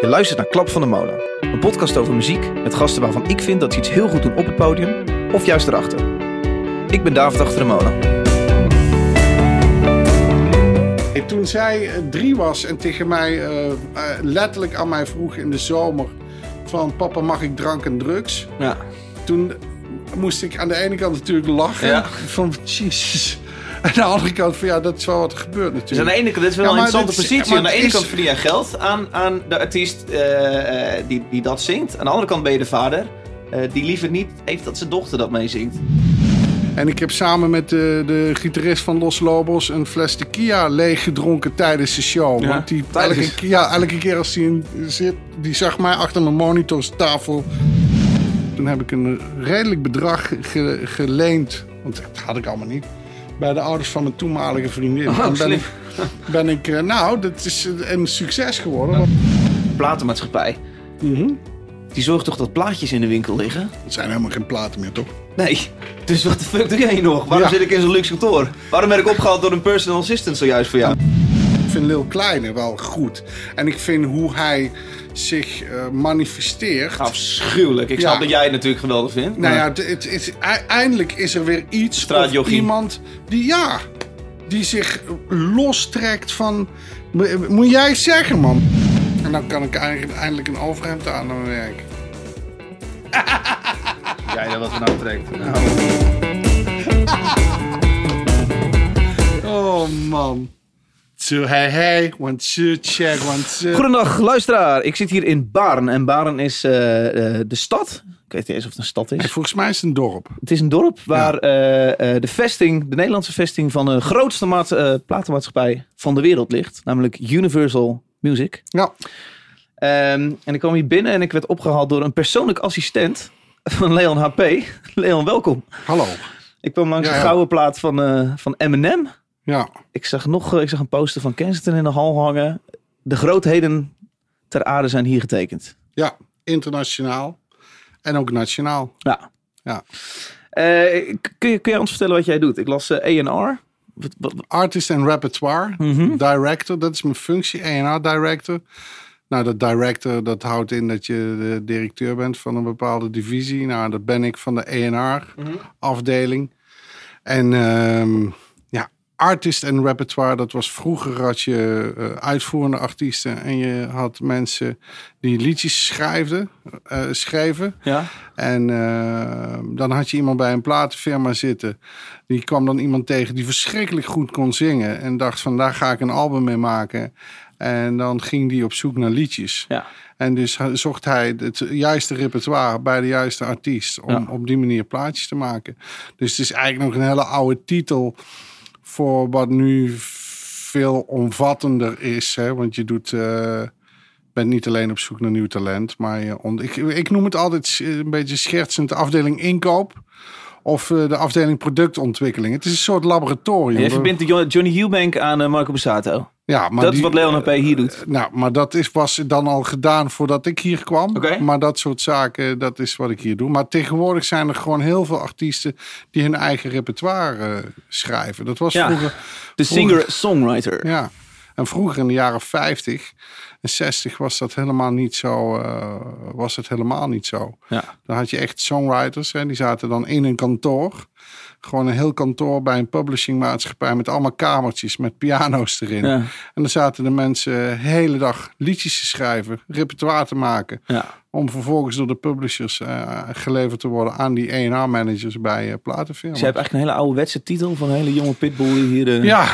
Je luistert naar Klap van de Molen. Een podcast over muziek met gasten waarvan ik vind dat ze iets heel goed doen op het podium of juist erachter. Ik ben David Achter de Molen. Hey, Toen zij eh, drie was en tegen mij eh, eh, letterlijk aan mij vroeg in de zomer van papa mag ik drank en drugs? Ja. Toen moest ik aan de ene kant natuurlijk lachen Ja. van jezus. Aan de andere kant van ja, dat is wel wat er gebeurt Dus natuurlijk. aan de ene kant, dit is wel Ja, een interessante is- positie. maar Aan de ene is- kant verdien jij geld aan, aan de artiest eh, eh, die, die dat zingt. Aan de andere kant ben je de vader eh, die liever niet heeft dat zijn dochter dat meezingt. En ik heb samen met de, de gitarist van Los Lobos een fles tequila leeggedronken tijdens de show. Ja, Want die, tijdens. elke, keer- ja, elke keer als hij in zit, die zag mij achter mijn monitorsttafel. Toen heb ik een redelijk bedrag ge- geleend, want dat had ik allemaal niet, bij de ouders van mijn toenmalige vriendin. Oh, en ben ik, ben ik, eh, nou, dat is een succes geworden. Platenmaatschappij. Mhm. Die zorgt toch dat plaatjes in de winkel liggen? Het zijn helemaal geen platen meer, toch? Nee. Dus wat de fuck doe jij hier nog? Waarom Ja. zit ik in zo'n luxe kantoor? Waarom ben ik opgehaald door een personal assistant zojuist voor jou? Ik vind Lil Kleine wel goed. En ik vind hoe hij zich eh, manifesteert. Afschuwelijk. Ik Ja. snap dat jij het natuurlijk geweldig vindt. Nou ja, het, het, eindelijk is er weer iets. Of iemand die, ja, die zich lostrekt van. Mo- Moet jij zeggen, man? En dan kan ik eindelijk een overhemd aan mijn werk. jij dat wat er nou trekt. Oh man. Two hey hey, one two check, one two. Goedendag, luisteraar. Ik zit hier in Baren. En Baren is eh, eh, de stad. Ik weet niet eens of het een stad is. Volgens mij is het een dorp. Het is een dorp waar eh, de vesting, de Nederlandse vesting van de grootste maat, platenmaatschappij van de wereld ligt. Namelijk Universal Music. Ja, Ehm, en ik kwam hier binnen en ik werd opgehaald door een persoonlijk assistent van Leon HP. Leon, welkom. hallo. Ik kwam langs Ja, een gouden plaat van, eh, van Eminem. Ja, Ik zag nog eh, ik zag een poster van Kensington in de hal hangen. De grootheden ter aarde zijn hier getekend. ja, internationaal. En ook nationaal. Ja. Ja. Eh, kun, je, kun je ons vertellen wat jij doet? Ik las eh, A&R. Artist en repertoire. Mhm. Director, dat is mijn functie. A&R director. Nou, dat director, dat houdt in dat je de directeur bent van een bepaalde divisie. Nou, dat ben ik van de A&R afdeling. En ehm, artist en repertoire, dat was vroeger had je eh, uitvoerende artiesten. En je had mensen die liedjes schrijfden, eh, schreven. Ja? En eh, dan had je iemand bij een platenfirma zitten. Die kwam dan iemand tegen die verschrikkelijk goed kon zingen. En dacht van daar ga ik een album mee maken. En dan ging die op zoek naar liedjes. Ja. En dus zocht hij het juiste repertoire bij de juiste artiest. Om Ja. op die manier plaatjes te maken. Dus het is eigenlijk nog een hele oude titel. Voor wat nu veel omvattender is. Hè? Want je doet... eh, bent niet alleen op zoek naar nieuw talent. Maar je ik, ik noem het altijd een beetje schertsend de afdeling inkoop. Of eh, de afdeling productontwikkeling. Het is een soort laboratorium. Jij verbindt Johnny Eubank aan eh, Marco Borsato. Ja, maar dat is wat Leon HP hier doet. Nou, maar dat is, was dan al gedaan voordat ik hier kwam. Maar dat soort zaken, dat is wat ik hier doe. Maar tegenwoordig zijn er gewoon heel veel artiesten die hun eigen repertoire eh, schrijven. Dat was Ja. vroeger. De singer-songwriter. Ja. En vroeger in de jaren 50 en 60 was dat helemaal niet zo. eh, was het helemaal niet zo. Ja. Dan had je echt songwriters, hè, die zaten dan in een kantoor. Gewoon een heel kantoor bij een publishingmaatschappij met allemaal kamertjes met piano's erin. Ja. En dan zaten de mensen de hele dag liedjes te schrijven, repertoire te maken. Ja. Om vervolgens door de publishers eh, geleverd te worden aan die A&R-managers bij eh platenfirma's. Je hebt eigenlijk een hele ouderwetse titel van een hele jonge pitbull die hier... eh, Ja,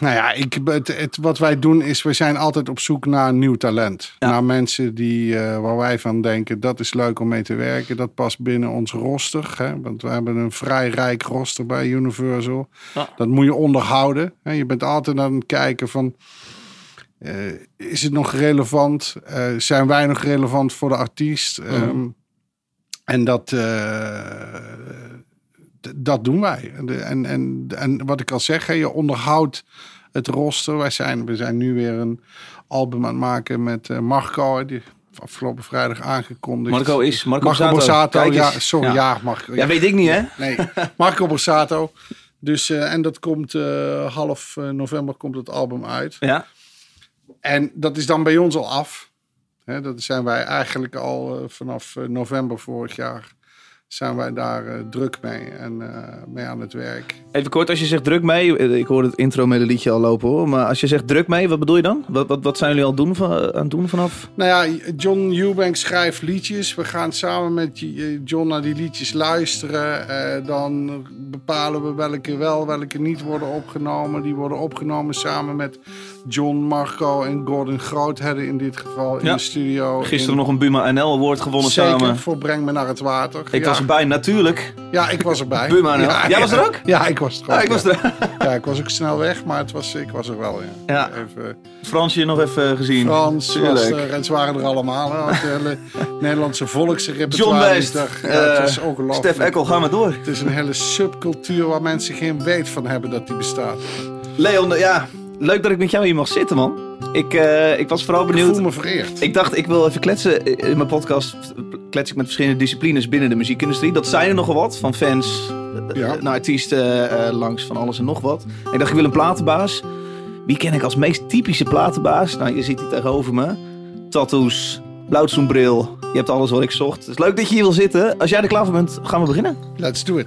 nou ja, ik, het, het- wat wij doen is, we zijn altijd op zoek naar nieuw talent. Ja. Naar mensen die, eh, waar wij van denken, dat is leuk om mee te werken. Dat past binnen ons roster. Hè? Want we hebben een vrij rijk roster bij Universal. Ja. Dat moet je onderhouden. Hè? Je bent altijd aan het kijken van... eh, is het nog relevant? Eh, zijn wij nog relevant voor de artiest? Ehm, en dat, dat doen wij. En, en, en, wat ik al zeg, je onderhoudt het roster. Wij zijn, we zijn nu weer een album aan het maken met eh, Marco. Die afgelopen vrijdag aangekondigd. Marco is... Marco, Marco Borsato. Ja, sorry. Ja. Ja, Marco. Ja, weet ik niet, hè? Nee, Marco Borsato. Dus, eh, en dat komt eh, half november komt het album uit. Ja. En dat is dan bij ons al af. Hè, dat zijn wij eigenlijk al vanaf november vorig jaar zijn wij daar eh, druk mee en eh, mee aan het werk. Even kort, als je zegt druk mee. eh, Ik hoor het intro melodietje al lopen hoor. Maar als je zegt druk mee, wat bedoel je dan? Wat, wat, wat zijn jullie al doen van, aan het doen vanaf? Nou ja, John Eubank schrijft liedjes. We gaan samen met John naar die liedjes luisteren. Dan bepalen we welke wel, welke niet worden opgenomen. Die worden opgenomen samen met John, Marco en Gordon Grootheden in dit geval in Ja. de studio. Gisteren in, nog een Buma NL award gewonnen Zeker, samen. voor Breng Me Naar Het Water. Ik ja. was erbij, natuurlijk. Ja, ik was erbij. Buma NL. Jij was er ook? Ja, ik was er ook. Ah, ik was ja. er. Ja, ik was ook snel weg, maar het was, ik was er wel. Ja. Ja. Even, Fransje nog even gezien. Frans was er en ze waren er allemaal. Hè. Het hele Nederlandse volkse John. West. Ja, het eh, was ongelooflijk. Stef Eckel, ga maar door. Het is een hele subcultuur waar mensen geen weet van hebben dat die bestaat. Leon, ja, leuk dat ik met jou hier mag zitten, man. Ik, eh, ik was vooral Ik benieuwd. voel me vereerd. Ik dacht, ik wil even kletsen. In mijn podcast klets ik met verschillende disciplines binnen de muziekindustrie. Dat zijn er nogal wat. Van fans eh, Ja. naar artiesten, eh, langs van alles en nog wat. En ik dacht, ik wil een platenbaas. Wie ken ik als meest typische platenbaas? Nou, je ziet hier tegenover me. Tattoos, blauwzoenbril. Je hebt alles wat ik zocht. Het is leuk dat je hier wil zitten. Als jij er klaar voor bent, gaan we beginnen. Let's do it.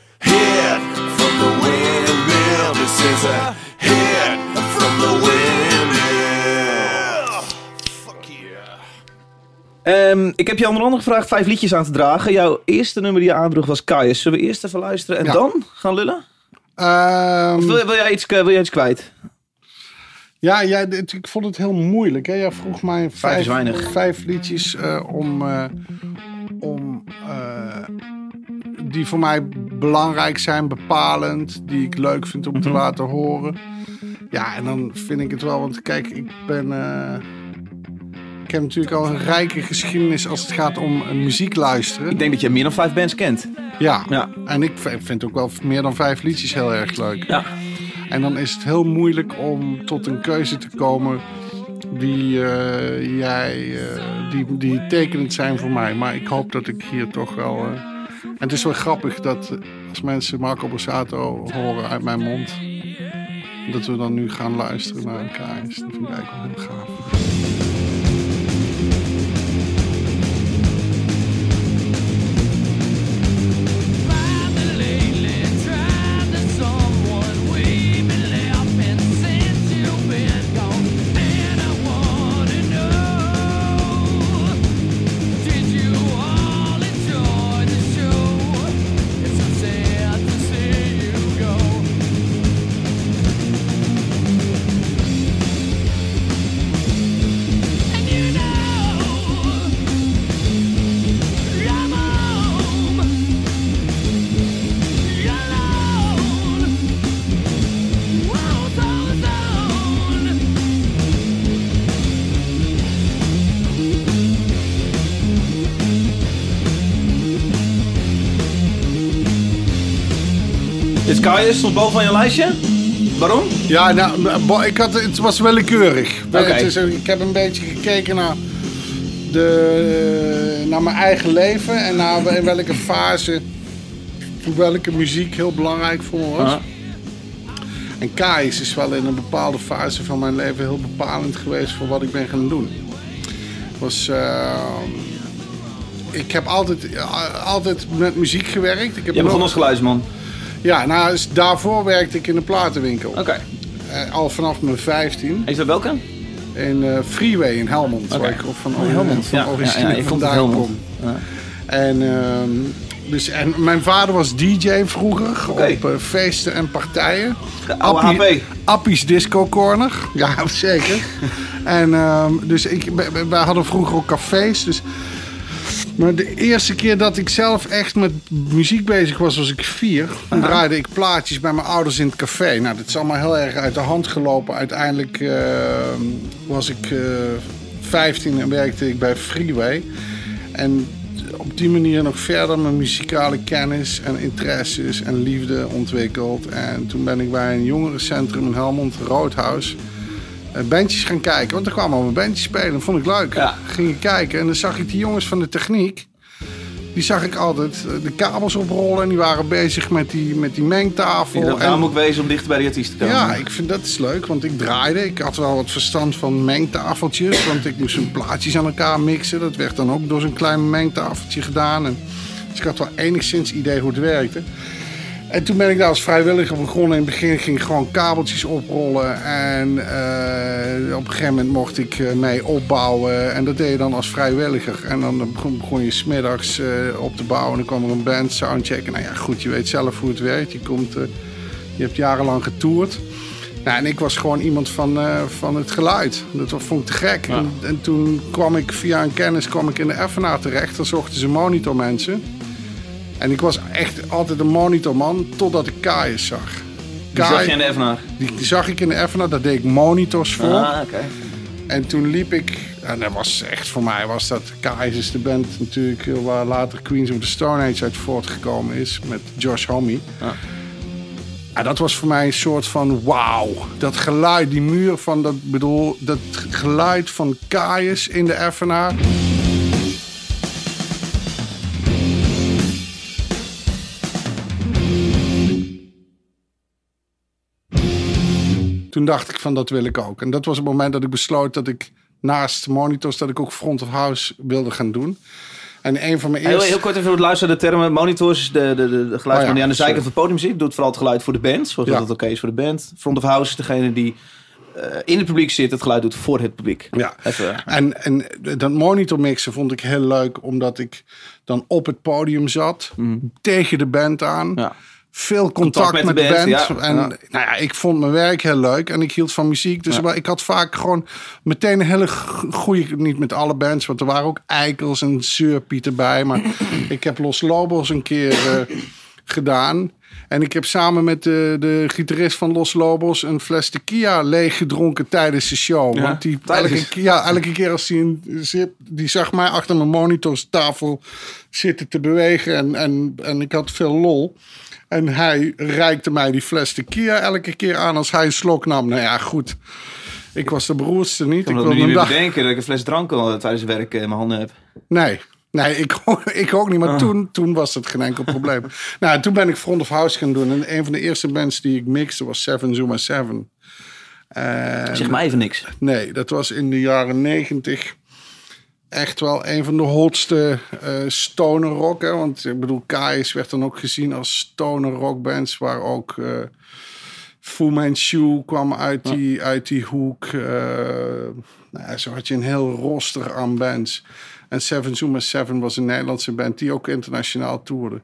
the Windmill. This is a hit from the Windmill. Fuck yeah. Ehm, ik heb je onder andere gevraagd vijf liedjes aan te dragen. Jouw eerste nummer die je aandroeg was Kaius. Zullen we eerst even luisteren en Ja. dan gaan lullen? Ehm, Of wil, wil, jij iets, wil jij iets kwijt? ja, ja, dit- ik vond het heel moeilijk. Hè? Jij vroeg mij vijf, is weinig. vijf liedjes eh, om, eh, om eh, die voor mij belangrijk zijn, bepalend, die ik leuk vind om te Mhm. laten horen. Ja, en dan vind ik het wel, want kijk, ik ben. eh, ik heb natuurlijk al een rijke geschiedenis als het gaat om eh, muziek luisteren. Ik denk dat je meer dan vijf bands kent. Ja. Ja. en ik vind ook wel meer dan vijf liedjes heel erg leuk. Ja. En dan is het heel moeilijk om tot een keuze te komen die, eh, jij, die, die tekenend zijn voor mij. Maar ik hoop dat ik hier toch wel... en het is wel grappig dat eh, als mensen Marco Borsato horen uit mijn mond... dat we dan nu gaan luisteren naar een. Dat vind ik eigenlijk wel heel gaaf. Is Kaius stond bovenaan je lijstje? Waarom? Ja, nou, ik had, het was willekeurig. Het is, ik heb een beetje gekeken naar, de, naar mijn eigen leven en naar in welke fase welke muziek heel belangrijk voor me was. En Kais is wel in een bepaalde fase van mijn leven heel bepalend geweest voor wat ik ben gaan doen. Was, eh, ik heb altijd, altijd met muziek gewerkt. Ik heb Je begon ook- als geluidsman. Ja, nou, daarvoor werkte ik in een platenwinkel. Oké. Eh, al vanaf mijn 15. Is dat welke? In eh, Freeway in Helmond. Oké. Waar ik van, Oh, Helmond. van Ja, ja, origine ja, ik vond het vandaan Helmond. kom. Ja. En, ehm, dus, en mijn vader was DJ vroeger op eh, feesten en partijen. De Appie-. Appie's Disco Corner. Ja, zeker. en ehm, dus ik, wij- wij hadden vroeger ook cafés. Dus, maar de eerste keer dat ik zelf echt met muziek bezig was, was ik vier. Dan draaide ik plaatjes bij mijn ouders in het café. Nou, dat is allemaal heel erg uit de hand gelopen. Uiteindelijk ehm, was ik eh, 15 werkte ik bij Freeway. En op die manier nog verder mijn muzikale kennis en interesses en liefde ontwikkeld. En toen ben ik bij een jongerencentrum in Helmond, Roodhuis, eh, bandjes gaan kijken. Want er kwamen allemaal bandjes spelen. Dat vond ik leuk. Ja. Ging ik kijken en dan zag ik die jongens van de techniek. Die zag ik altijd eh, de kabels oprollen en die waren bezig met die, met die mengtafel. En, naam ook wezen om dichter bij de artiest te komen. ja, ik vind dat is leuk, want ik draaide. Ik had wel wat verstand van mengtafeltjes, want ik moest een plaatjes aan elkaar mixen. Dat werd dan ook door zo'n klein mengtafeltje gedaan. En, dus ik had wel enigszins idee hoe het werkte. En toen ben ik daar als vrijwilliger begonnen. In het begin ging ik gewoon kabeltjes oprollen. En eh, op een gegeven moment mocht ik eh, mee opbouwen. En dat deed je dan als vrijwilliger. En dan begon, je smiddags eh op te bouwen. En dan kwam er een band, soundcheck. Nou ja, goed, je weet zelf hoe het werkt. Je, komt, je hebt jarenlang getoerd. Nou, en ik was gewoon iemand van, van het geluid. Dat vond ik te gek. Ja. En, en toen kwam ik via een kennis kwam ik in de FNA terecht. Dan zochten ze monitormensen. En ik was echt altijd een monitorman totdat ik Kaius zag. Die zag je in de Evenaar. die, die zag ik in de FNA, daar deed ik monitors voor. Ah, oké. En toen liep ik, en dat was echt voor mij, was dat Kaius is de band natuurlijk eh, waar later Queens of the Stone Age uit voortgekomen is met Josh Homme. Ja. En dat was voor mij een soort van wauw. Dat geluid, die muur van dat, bedoel, dat geluid van Kaius in de FNA. Toen dacht ik van dat wil ik ook. En dat was het moment dat ik besloot dat ik naast monitors dat ik ook front of house wilde gaan doen. En een van mijn Heel, eerste... heel kort even voor het luisteren. De termen monitors is de, de, de, de geluidsman Oh ja, die aan de zijkant van het podium zit. Doet vooral het geluid voor de band. Zoals Ja. dat het oké is voor de band. Front of house is degene die eh, in het publiek zit. Het geluid doet voor het publiek. Ja. Even. En, en dat monitor mixen vond ik heel leuk, omdat ik dan op het podium zat, tegen de band aan. Mhm. Ja. Veel contact, met, de band. ja. En Ja. Nou ja, ik vond mijn werk heel leuk en ik hield van muziek. Dus ik had vaak gewoon meteen een hele goede, niet met alle bands, want er waren ook eikels en zeurpiet erbij. Maar ik heb Los Lobos een keer eh, gedaan. En ik heb samen met de, de gitarist van Los Lobos een fles tequila leeg gedronken tijdens de show. Ja, Want die elke, keer- ja, elke keer als hij een zip, die zag mij achter mijn monitorsttafel zitten te bewegen. En, en, en ik had veel lol. En hij reikte mij die fles tequila elke keer aan als hij een slok nam. Nou ja, goed. Ik was de beroerdste niet. Ik ik wilde niet dag... bedenken dat ik een fles drank al tijdens het werk eh, in mijn handen heb. Nee. Nee, ik, ik ook niet. Maar toen, toen was het geen enkel probleem. nou, toen ben ik Front of House gaan doen. En een van de eerste bands die ik mixte was Seven Zuma Seven. En- Zeg maar even niks. Nee, dat was in de jaren negentig echt wel een van de hotste eh stoner rock. Hè? Want ik bedoel, Kais werd dan ook gezien als stoner rockbands. Waar ook eh Fu Manchu kwam uit die, uit die hoek. eh, nou, ja, zo had je een heel roster aan bands. En Seven Zuma Seven was een Nederlandse band die ook internationaal toerde.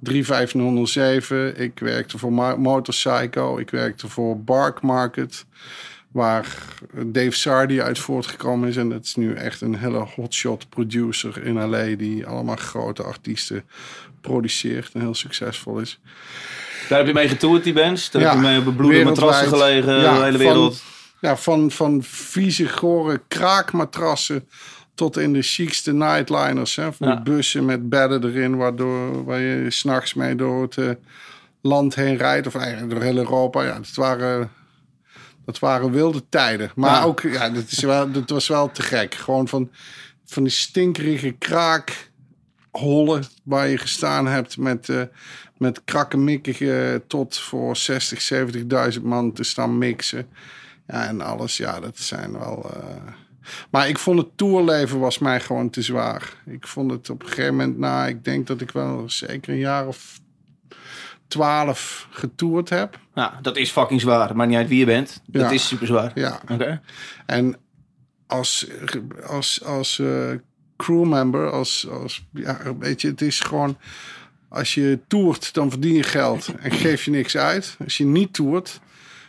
35007. Ik werkte voor Motorcycle. Ik werkte voor Bark Market. Waar Dave Sardi uit voortgekomen is. En dat is nu echt een hele hotshot producer in LA. Die allemaal grote artiesten produceert en heel succesvol is. Daar heb je mee getoerd, die bands. Daar Ja, heb je mee op bloede wereldwijd. matrassen gelegen, Ja, de hele van- wereld. Ja, van, van vieze, gore kraakmatrassen tot in de chicste nightliners. Hè? Van Ja. bussen met bedden erin, waardoor, waar je s'nachts mee door het eh, land heen rijdt. Of eigenlijk door heel Europa. Ja, dat waren, dat waren wilde tijden. Maar Ja. ook, ja, dat, is wel, dat was wel te gek. Gewoon van, van die stinkerige kraakhollen waar je gestaan hebt met... eh, met krakkemikkige tot voor 60, 70.000 man te staan mixen. Ja, en alles, ja, dat zijn wel... eh, Maar ik vond het tourleven was mij gewoon te zwaar. Ik vond het op een gegeven moment, nou, ik denk dat ik wel zeker een jaar of twaalf getoerd heb. Ja, dat is fucking zwaar. Maakt niet uit wie je bent. Dat Ja. is super zwaar. Ja, Oké. en als, als, als eh, crewmember, als, als, ja, weet je, het is gewoon... Als je toert, dan verdien je geld en geef je niks uit. Als je niet toert,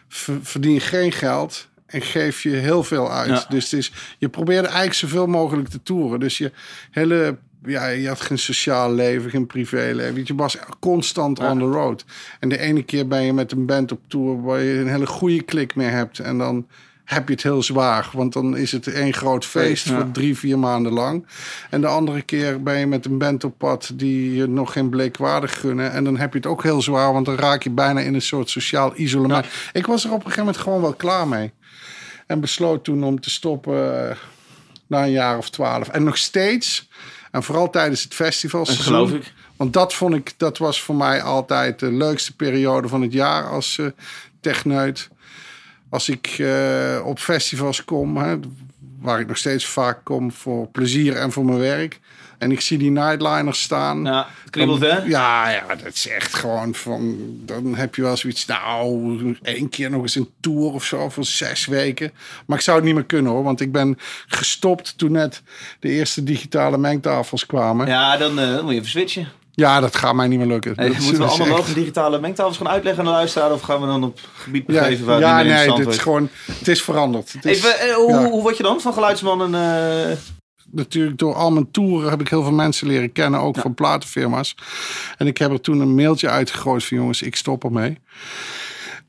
ver- verdien je geen geld en geef je heel veel uit. Ja. Dus het is, je probeerde eigenlijk zoveel mogelijk te toeren. Dus je hele... Ja, je had geen sociaal leven, geen privéleven. Je was constant Ja. on the road. En de ene keer ben je met een band op tour waar je een hele goede klik mee hebt. En dan heb je het heel zwaar. Want dan is het één groot feest Ja. voor drie, vier maanden lang. En de andere keer ben je met een band op pad die je nog geen bleekwaardig gunnen. En dan heb je het ook heel zwaar, want dan raak je bijna in een soort sociaal isolement. Ik was er op een gegeven moment gewoon wel klaar mee. En besloot toen om te stoppen eh, na een jaar of twaalf. En nog steeds, en vooral tijdens het festival. Geloof ik. Want dat vond ik, dat was voor mij altijd de leukste periode van het jaar als eh techneut. Als ik eh, op festivals kom, hè, waar ik nog steeds vaak kom voor plezier en voor mijn werk. En ik zie die nightliners staan. Ja, het kriebelt hè? Ja, ja, dat is echt gewoon van. Dan heb je wel zoiets. Nou, één keer nog eens een tour of zo voor zes weken. Maar ik zou het niet meer kunnen hoor, want ik ben gestopt toen net de eerste digitale mengtafels kwamen. Ja, Ja, dan, eh, moet je even switchen. dat gaat mij niet meer lukken. Moeten we allemaal echt- wel de digitale mengtafels gaan uitleggen aan de luisteraar? Of gaan we dan op gebied Ja, begeven waar ja het niet meer nee, dit is gewoon. Het is veranderd. Het is, Even, eh, hoe, ja. hoe word je dan van geluidsman en... eh, natuurlijk door al mijn toeren heb ik heel veel mensen leren kennen, ook van platenfirma's. En ik heb er toen een mailtje uitgegooid van jongens, ik stop ermee.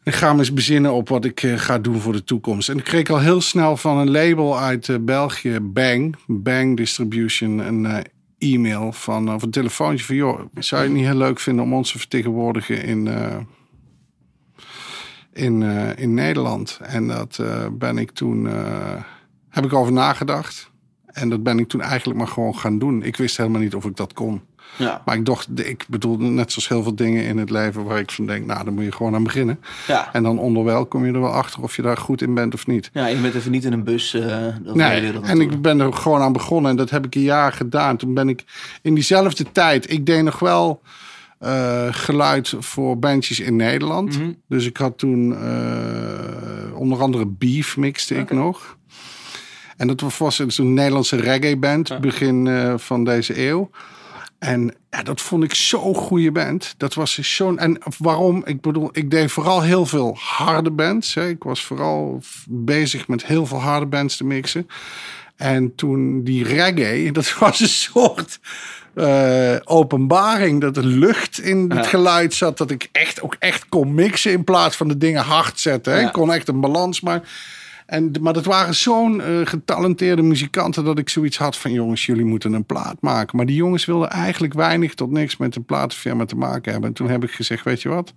Ik ga me eens bezinnen op wat ik eh, ga doen voor de toekomst. En ik kreeg al heel snel van een label uit eh, België, Bang, Bang Distribution, een eh, e-mail van, of een telefoontje van joh, zou je het niet heel leuk vinden om ons te vertegenwoordigen in, in, in Nederland? En dat ben ik toen, heb ik over nagedacht. En dat ben ik toen eigenlijk maar gewoon gaan doen. Ik wist helemaal niet of ik dat kon. ja. Maar ik dacht, ik bedoel, net zoals heel veel dingen in het leven waar ik van denk, nou, dan moet je gewoon aan beginnen. Ja. En dan onderwijl kom je er wel achter of je daar goed in bent of niet. ja, je bent even niet in een bus. eh Nee, en ik ben er gewoon aan begonnen en dat heb ik een jaar gedaan. Toen ben ik in diezelfde tijd, ik deed nog wel eh, geluid voor bandjes in Nederland. Mhm. Dus ik had toen eh, onder andere Beef mixte ik nog. En dat was, een Nederlandse reggae band begin eh, van deze eeuw. En ja, dat vond ik zo'n goede band. Dat was dus zo'n. En waarom? Ik bedoel, ik deed vooral heel veel harde bands. Hè. Ik was vooral bezig met heel veel harde bands te mixen. En toen die reggae, dat was een soort eh, openbaring. Dat er lucht in het Ja. geluid zat. Dat ik echt ook echt kon mixen in plaats van de dingen hard zetten. Hè. Ja. Ik kon echt een balans maken. En, maar dat waren zo'n eh, getalenteerde muzikanten dat ik zoiets had van jongens, jullie moeten een plaat maken. Maar die jongens wilden eigenlijk weinig tot niks met een platenfirma te maken hebben. En toen heb ik gezegd, weet je wat,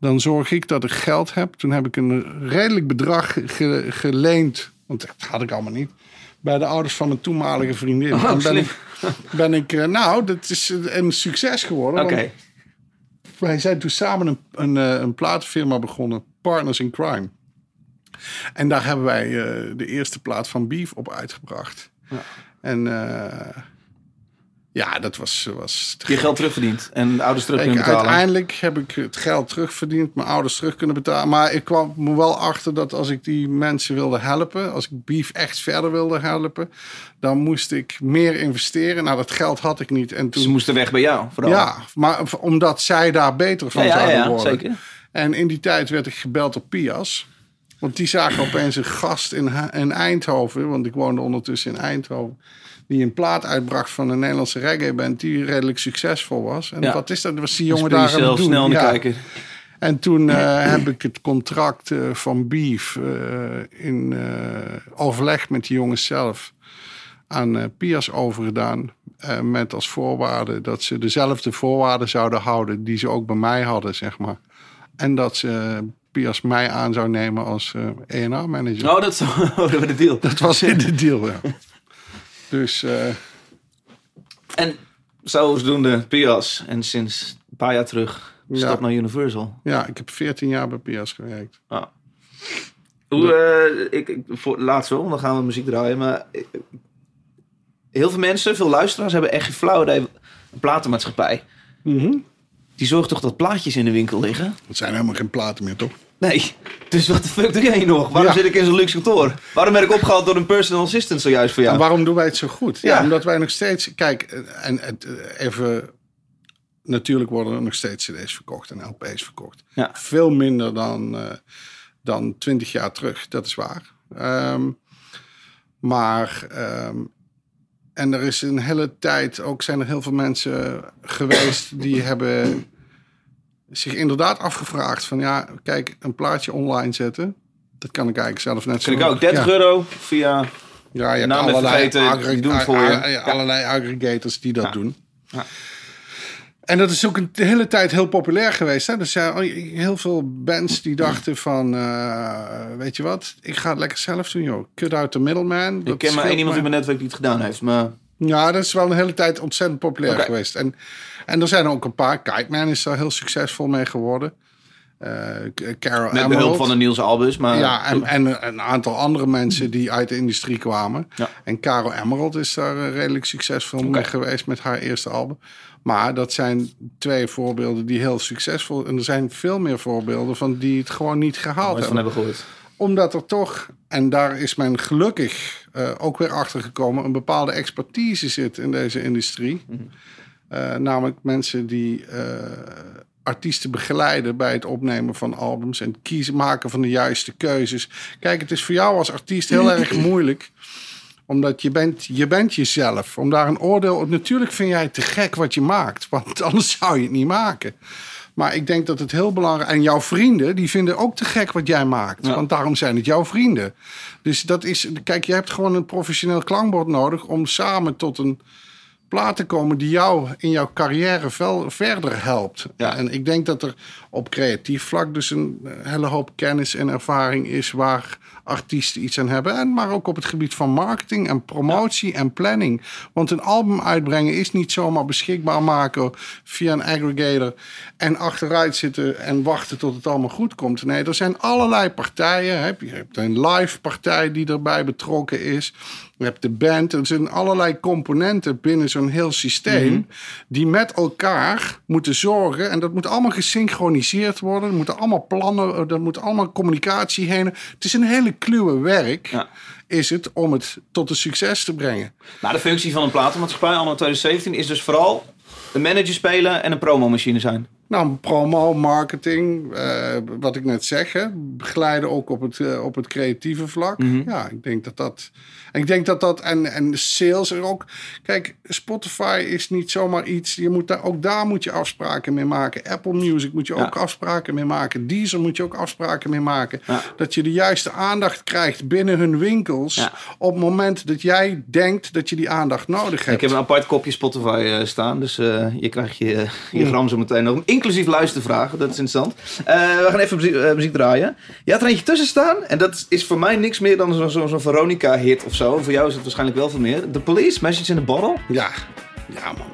dan zorg ik dat ik geld heb. Toen heb ik een redelijk bedrag ge- geleend, want dat had ik allemaal niet, bij de ouders van mijn toenmalige vriendin. Oh, en ben ik, ben ik eh, nou, dat is een succes geworden. Oké. wij zijn toen samen een, een, eh, een platenfirma begonnen, Partners in Crime. En daar hebben wij eh, de eerste plaat van Beef op uitgebracht. Ja. En eh, ja, dat was... was Je geld terugverdiend en de ouders terug ik, kunnen betalen. uiteindelijk heb ik het geld terugverdiend, mijn ouders terug kunnen betalen. Maar ik kwam me wel achter dat als ik die mensen wilde helpen, als ik Beef echt verder wilde helpen, dan moest ik meer investeren. Nou, dat geld had ik niet. En toen, Ze moesten weg bij jou, vooral. ja, maar omdat zij daar beter van ja, ja, zouden ja, worden. zeker. En in die tijd werd ik gebeld op Pias. Want die zagen opeens een gast in, in Eindhoven. Want ik woonde ondertussen in Eindhoven. Die een plaat uitbracht van een Nederlandse reggae band. Die redelijk succesvol was. En Ja. wat is dat? Was die jongen daar aan het doen. snel Ja. kijker. En toen eh, heb ik het contract eh, van Beef eh, in overleg met die jongens zelf aan Pias overgedaan. met als voorwaarde dat ze dezelfde voorwaarden zouden houden die ze ook bij mij hadden, zeg maar. En dat ze Pias mij aan zou nemen als eh A&R-manager. Oh, dat oh, dat was de deal. Dat was in de deal, ja. Dus eh, En zodoende Pias. En sinds een paar jaar terug stap Ja. naar Universal. ja, ik heb 14 jaar bij Pias gewerkt. Ah. Hoe, eh, ik, ik, voor, laatst wel, dan gaan we muziek draaien. Maar heel veel mensen, veel luisteraars, hebben echt geen flauw idee. Een platenmaatschappij. Die zorgt toch dat plaatjes in de winkel liggen? Het zijn helemaal geen platen meer, toch? Nee. Dus wat de fuck doe jij nog? Waarom Ja. zit ik in zo'n luxe kantoor? Waarom ben ik opgehaald door een personal assistant zojuist voor jou? En waarom doen wij het zo goed? Ja, Ja. omdat wij nog steeds... Kijk, en eh, even... Natuurlijk worden er nog steeds cd's verkocht en lp's verkocht. Ja. Veel minder dan, eh dan 20 jaar terug, dat is waar. Ehm, maar... ehm, en er is een hele tijd ook zijn er heel veel mensen geweest die hebben zich inderdaad afgevraagd van ja, kijk, een plaatje online zetten. Dat kan ik eigenlijk zelf net zo Vind ik ook. 30 ja. euro via... Ja, je hebt allerlei, vergeten, die doen voor je. allerlei aggregators die dat Ja. doen. Ja. En dat is ook een de hele tijd heel populair geweest. Hè? Er zijn al- heel veel bands die dachten van... eh, weet je wat, ik ga het lekker zelf doen, joh. Cut out the middleman. Ik Dat ken maar één iemand in me. mijn netwerk die het gedaan heeft. Maar Ja, dat is wel een hele tijd ontzettend populair geweest. En, en er zijn er ook een paar. Kiteman is daar heel succesvol mee geworden. Eh Carol met Emerald. behulp van de Niels Albus. Maar Ja, en, en een aantal andere mensen die uit de industrie kwamen. Ja. En Caro Emerald is daar eh, redelijk succesvol mee geweest met haar eerste album. Maar dat zijn twee voorbeelden die heel succesvol... En er zijn veel meer voorbeelden van die het gewoon niet gehaald hebben. hebben gehoord. Omdat er toch, en daar is men gelukkig eh, ook weer achter gekomen... een bepaalde expertise zit in deze industrie. Eh, namelijk mensen die eh, artiesten begeleiden bij het opnemen van albums en kiezen maken van de juiste keuzes. Kijk, het is voor jou als artiest heel erg moeilijk omdat je bent, je bent jezelf. Om daar een oordeel op. Natuurlijk vind jij het te gek wat je maakt. Want anders zou je het niet maken. Maar ik denk dat het heel belangrijk... En jouw vrienden, die vinden ook te gek wat jij maakt. Ja. Want daarom zijn het jouw vrienden. Dus dat is... Kijk, je hebt gewoon een professioneel klankbord nodig... om samen tot een plaat te komen die jou in jouw carrière verder helpt. Ja. En ik denk dat er op creatief vlak dus een eh, hele hoop kennis en ervaring is waar artiesten iets aan hebben. En maar ook op het gebied van marketing en promotie en planning. Want een album uitbrengen is niet zomaar beschikbaar maken via een aggregator en achteruit zitten en wachten tot het allemaal goed komt. Nee, er zijn allerlei partijen. hè. Je hebt een live partij die erbij betrokken is. Je hebt de band. Er zijn allerlei componenten binnen zo'n heel systeem. die met elkaar moeten zorgen. En dat moet allemaal gesynchroniseerd worden. Er moeten allemaal plannen. Er moet allemaal communicatie heen. Het is een hele kluwe werk. Ja. Is het om het tot een succes te brengen? Nou, de functie van een platenmaatschappij anno 2017 is dus vooral een manager spelen en een promomachine zijn. Nou, promo, marketing, eh, wat ik net zeg, hè, begeleiden ook op het, eh, op het creatieve vlak. Ja, ik denk dat dat. En ik denk dat dat. En, en sales er ook. Kijk, Spotify is niet zomaar iets. Je moet daar, ook daar moet je afspraken mee maken. Apple Music moet je Ja. ook afspraken mee maken. Deezer moet je ook afspraken mee maken. Ja. Dat je de juiste aandacht krijgt binnen hun winkels. Ja. Op het moment dat jij denkt dat je die aandacht nodig hebt. Ik heb een apart kopje Spotify eh, staan, dus je krijgt je, je gram zo meteen nog. Inclusief luistervragen, dat is interessant. Eh, we gaan even muziek, eh, muziek draaien. Je had er eentje tussen staan en dat is voor mij niks meer dan zo'n zo, zo'n Veronica-hit of zo. Voor jou is het waarschijnlijk wel veel meer. The Police, Message in a Bottle. Ja, ja man.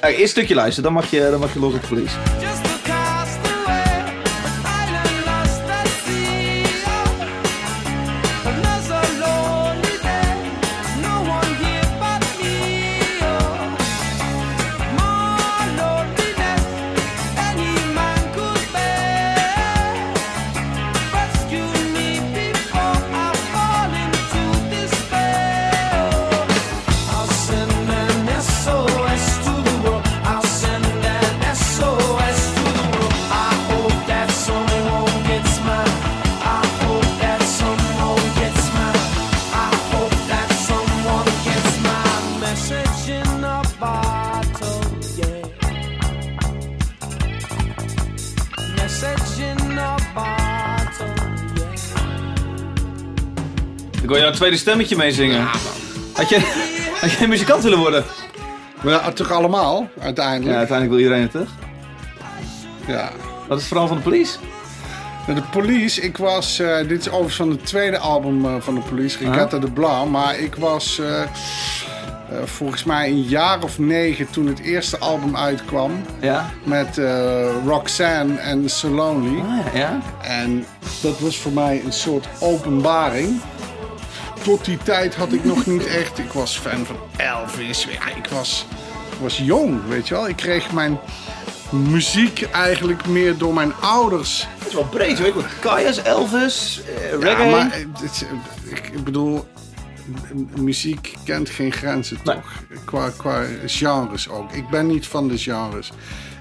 Eh, eerst een stukje luisteren, dan mag je, dan mag je los op de Police. Ik wil jou een tweede stemmetje meezingen. Had je, had je muzikant willen worden? Ja, toch allemaal, Ja, uiteindelijk. uiteindelijk wil iedereen het terug. ja. Wat is het verhaal van de police? De Police, ik was, eh, dit is overigens van het tweede album eh, van de Police, Regatta de Blanc. Maar ik was eh, eh, volgens mij een jaar of negen toen het eerste album uitkwam. Ja? Met eh, Roxanne en So Lonely. Ah, ja, ja. En dat was voor mij een soort openbaring. Tot die tijd had ik nog niet echt. Ik was fan van Elvis. Ja, ik was, was jong, weet je wel. Ik kreeg mijn muziek eigenlijk meer door mijn ouders. Het is wel breed, weet je. Kaya's, Elvis, eh, reggae. Ja, maar het- het- ik, bedoel, muziek kent geen grenzen, Nee. toch? Qua, qua genres ook. Ik ben niet van de genres.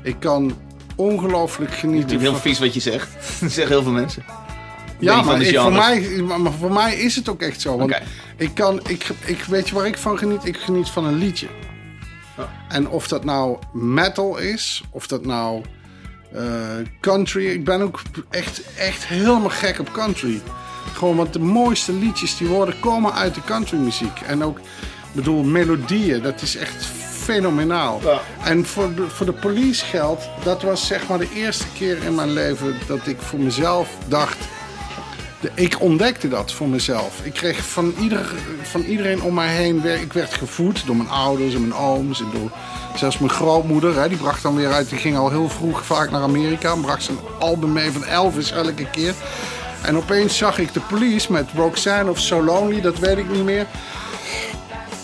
Ik kan ongelooflijk Het genieten is heel van... vies wat je zegt. Dat zeggen heel veel mensen. Ja, maar, ik, voor, mij, maar voor mij is het ook echt zo. Want ik kan, ik, ik weet je waar ik van geniet? Ik geniet van een liedje. Ja. En of dat nou metal is, of dat nou eh, country. Ik ben ook echt, echt helemaal gek op country. Gewoon, want de mooiste liedjes, die worden komen uit de countrymuziek. En ook, ik bedoel, melodieën, dat is echt fenomenaal. Ja. En voor de, voor de police geldt, dat was zeg maar de eerste keer in mijn leven dat ik voor mezelf dacht... ik ontdekte dat voor mezelf. Ik kreeg van, ieder, van iedereen om mij heen... Ik werd gevoed door mijn ouders en mijn ooms en door zelfs mijn grootmoeder. Hè, die bracht dan weer uit, die ging al heel vroeg vaak naar Amerika... en bracht zijn album mee van Elvis elke keer. En opeens zag ik de police met Roxanne of So Lonely, dat weet ik niet meer...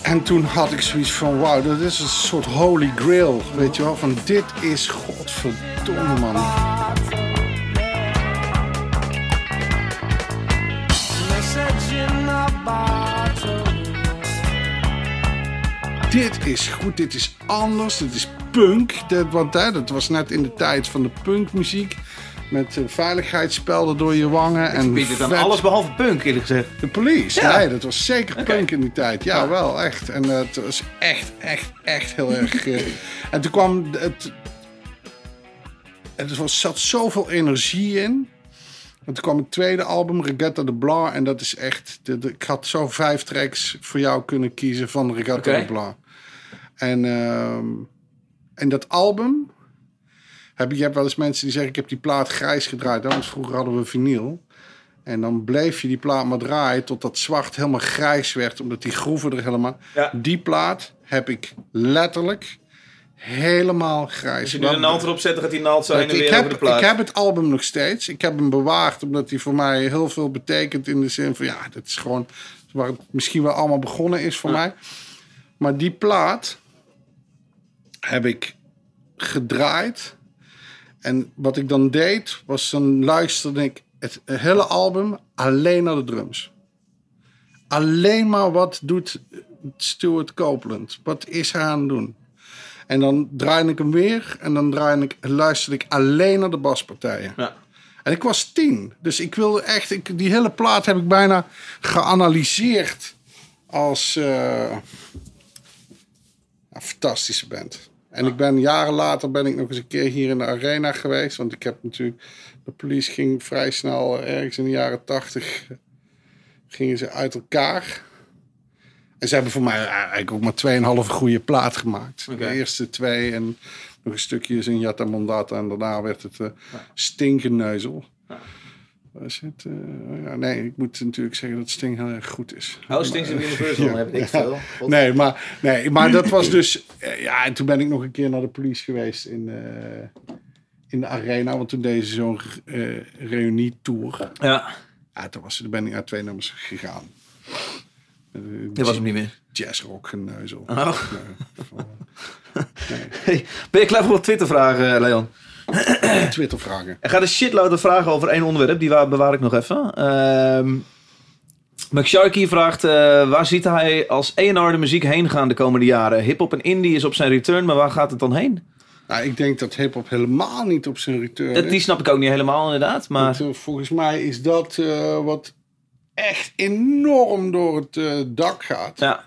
En toen had ik zoiets van, wauw, dat is een soort holy grail, weet je wel. Van dit is godverdomme, man. Dit is goed, dit is anders, dit is punk. Dat, want hè, dat was net in de tijd van de punkmuziek. Met uh, veiligheidsspelden door je wangen. En Biedt het aan vet- alles behalve punk, eerlijk gezegd. De police, Ja. nee, dat was zeker punk in die tijd. Ja, wel, echt. En eh, het was echt, echt, echt heel erg... eh, en toen kwam het... Er was, zat zoveel energie in. En toen kwam het tweede album, Regatta de Blanc. En dat is echt... De, de- ik had zo vijf tracks voor jou kunnen kiezen van Regatta de Blanc. En, ehm, en dat album... Heb, je hebt wel eens mensen die zeggen... Ik heb die plaat grijs gedraaid. Want vroeger hadden we vinyl. En dan bleef je die plaat maar draaien tot dat zwart helemaal grijs werd, omdat die groeven er helemaal. Ja. Die plaat heb ik letterlijk helemaal grijs. Als je nu een naald erop zet, dan gaat die naald zo heen en weer over heb, de plaat. ik heb het album nog steeds. Ik heb hem bewaard omdat hij voor mij heel veel betekent in de zin van ja, dat is gewoon waar het misschien wel allemaal begonnen is voor mij. Maar die plaat heb ik gedraaid. En wat ik dan deed, was dan luisterde ik het hele album alleen naar de drums. Alleen maar wat doet Stuart Copeland? Wat is hij aan het doen? En dan draai ik hem weer en dan draai ik, luisterde ik alleen naar de baspartijen. Ja. En ik was tien. Dus ik wilde echt, ik, die hele plaat heb ik bijna geanalyseerd als eh, een fantastische band. En ik ben jaren later ben ik nog eens een keer hier in de arena geweest. Want ik heb natuurlijk, de police ging vrij snel, eh, ergens in de jaren tachtig, gingen ze uit elkaar. En ze hebben voor mij eigenlijk ook maar 2,5 goede plaat gemaakt. De eerste twee en nog een stukje is in Yatta Mondata. En daarna werd het eh stinkenneuzel. Was het, eh, ja, nee, ik moet natuurlijk zeggen dat Sting heel erg goed is. Oh, Stings in Universal, Ja. heb ik veel. Nee, maar, nee, maar dat was dus... eh, Ja, en toen ben ik nog een keer naar de police geweest in, in de arena. Want toen deden ze zo'n reunie-tour. Ja, Ja, toen, was, toen ben ik naar twee nummers gegaan. Dat was hem niet meer. Jazzrock geneuzel. Oh. Nee, Hey, ben je klaar voor wat Twitter-vragen, eh, Leon? Twitter vragen. Er gaat een shitload vragen over één onderwerp. Die wa- bewaar ik nog even. McSharky vraagt... eh, waar ziet hij als A&R de muziek heen gaan de komende jaren? Hip-hop en indie is op zijn return, maar waar gaat het dan heen? Nou, ik denk dat hip-hop helemaal niet op zijn return Dat, is. die snap ik ook niet helemaal inderdaad. Maar Want, volgens mij is dat wat echt enorm door het eh, dak gaat. ja.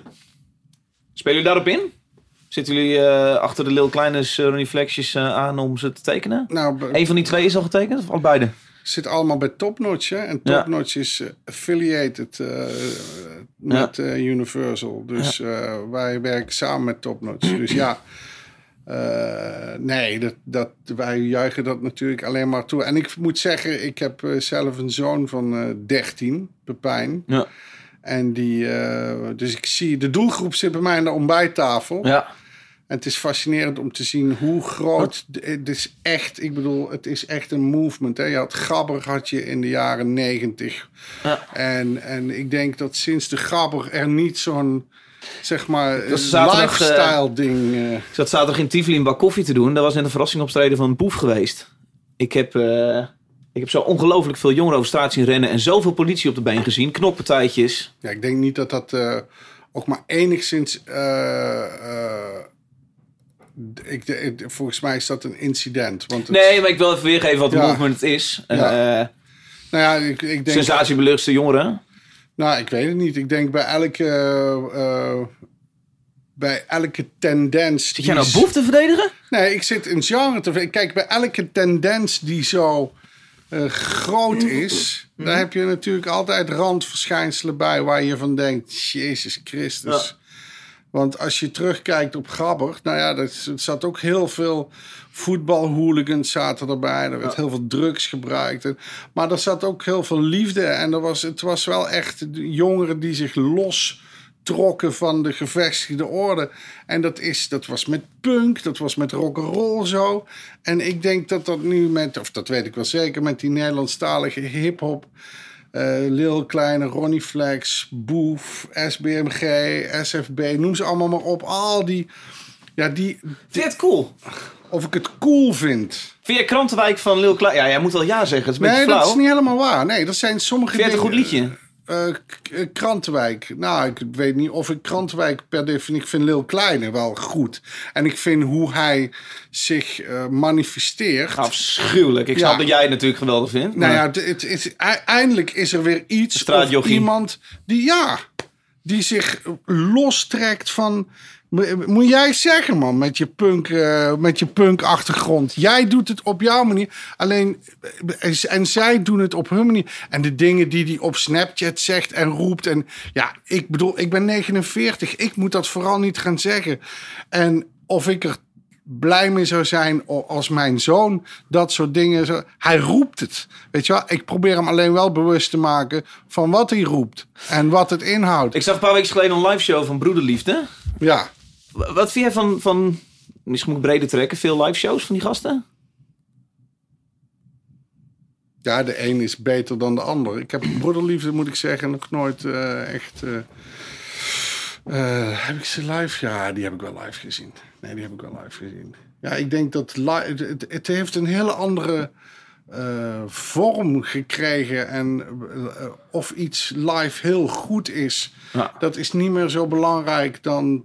Spelen jullie daarop in? Zitten jullie eh, achter de Lil Kleines uh, Ronnie Flexjes eh, aan om ze te tekenen? Nou, Eén van die twee is al getekend? Of al beide? zit allemaal bij Topnotch. Hè? En Ja. Topnotch is eh, affiliated met Universal. Dus wij werken samen met Topnotch. dus ja, eh, nee, dat, dat, wij juichen dat natuurlijk alleen maar toe. En ik moet zeggen, ik heb eh, zelf een zoon van eh 13, Pepijn. Ja. En die, dus ik zie, de doelgroep zit bij mij aan de ontbijttafel. Ja. En het is fascinerend om te zien hoe groot. Het is echt, ik bedoel, het is echt een movement. Hè? Je had Gabber had je in de jaren negentig. Ja. En, en ik denk dat sinds de Gabber er niet zo'n, zeg maar, was zaterdag, lifestyle ding. eh, Ik zat zaterdag in Tivoli een bak koffie te doen. Dat was net een verrassingoptreden van Boef geweest. Ik heb, eh, ik heb zo ongelooflijk veel jongeren over straat zien rennen. En zoveel politie op de been gezien. Knokpartijtjes. ja, ik denk niet dat dat eh, ook maar enigszins. eh, eh, ik, ik- volgens mij is dat een incident. Want het- Nee, maar ik wil even weergeven wat een Ja. movement is. Eh Ja. eh, Nou ja, ik, ik denk. jongeren. Nou, ik weet het niet. Ik denk bij elke. eh, bij elke tendens. Zit jij nou Boef te verdedigen? Nee, ik zit in genre te. Kijk, bij elke tendens die zo eh, groot is, daar heb je natuurlijk altijd randverschijnselen bij waar je van denkt, Jezus Christus. Ja. Want als je terugkijkt op Gabber, nou ja, er zat ook heel veel voetbalhooligans zaten erbij. Er werd heel veel drugs gebruikt. Maar er zat ook heel veel liefde. En er was, het was wel echt jongeren die zich los trokken van de gevestigde orde. En dat, is, dat was met punk, dat was met rock'n'roll zo. En ik denk dat dat nu met, of dat weet ik wel zeker, met die Nederlandstalige hip-hop. Eh, Lil Kleine, Ronnie Flex, Boef, SBMG, SFB, noem ze allemaal maar op. Al die, ja, die, Vind je het cool? of ik het cool vind. Vind je Krantenwijk van Lil Klein? Ja, jij moet wel ja zeggen. Het is een Nee, beetje dat is niet helemaal waar. Nee, dat zijn sommige Vind je het een goed liedje? Krantenwijk. Nou, ik weet niet of ik Krantenwijk per definitie... Ik vind Lil Kleine wel goed. En ik vind hoe hij zich eh, manifesteert... Afschuwelijk. Ik Ja. snap dat jij het natuurlijk geweldig vindt. Nou ja, het, het, e- eindelijk is er weer iets... of iemand die, ja... Die zich lostrekt van... Mo- Moet jij zeggen, man, met je punk, eh, met je punk-achtergrond. Jij doet het op jouw manier. Alleen, eh, en zij doen het op hun manier. En de dingen die hij op Snapchat zegt en roept. En ja, ik bedoel, ik ben 49. Ik moet dat vooral niet gaan zeggen. En of ik er blij mee zou zijn als mijn zoon dat soort dingen. Zo, hij roept het. Weet je wel? Ik probeer hem alleen wel bewust te maken van wat hij roept en wat het inhoudt. Ik zag een paar weken geleden een live show van Broederliefde. Ja. Wat vind jij van, van misschien moet ik breder trekken, veel live shows van die gasten? ja, de een is beter dan de ander. Ik heb broederliefde, moet ik zeggen, nog nooit eh, echt. eh, eh, heb ik ze live? Ja, die heb ik wel live gezien. Nee, die heb ik wel live gezien. Ja, ik denk dat het, het, heeft een hele andere vorm gekregen. En of iets live heel goed is, Ja. dat is niet meer zo belangrijk dan.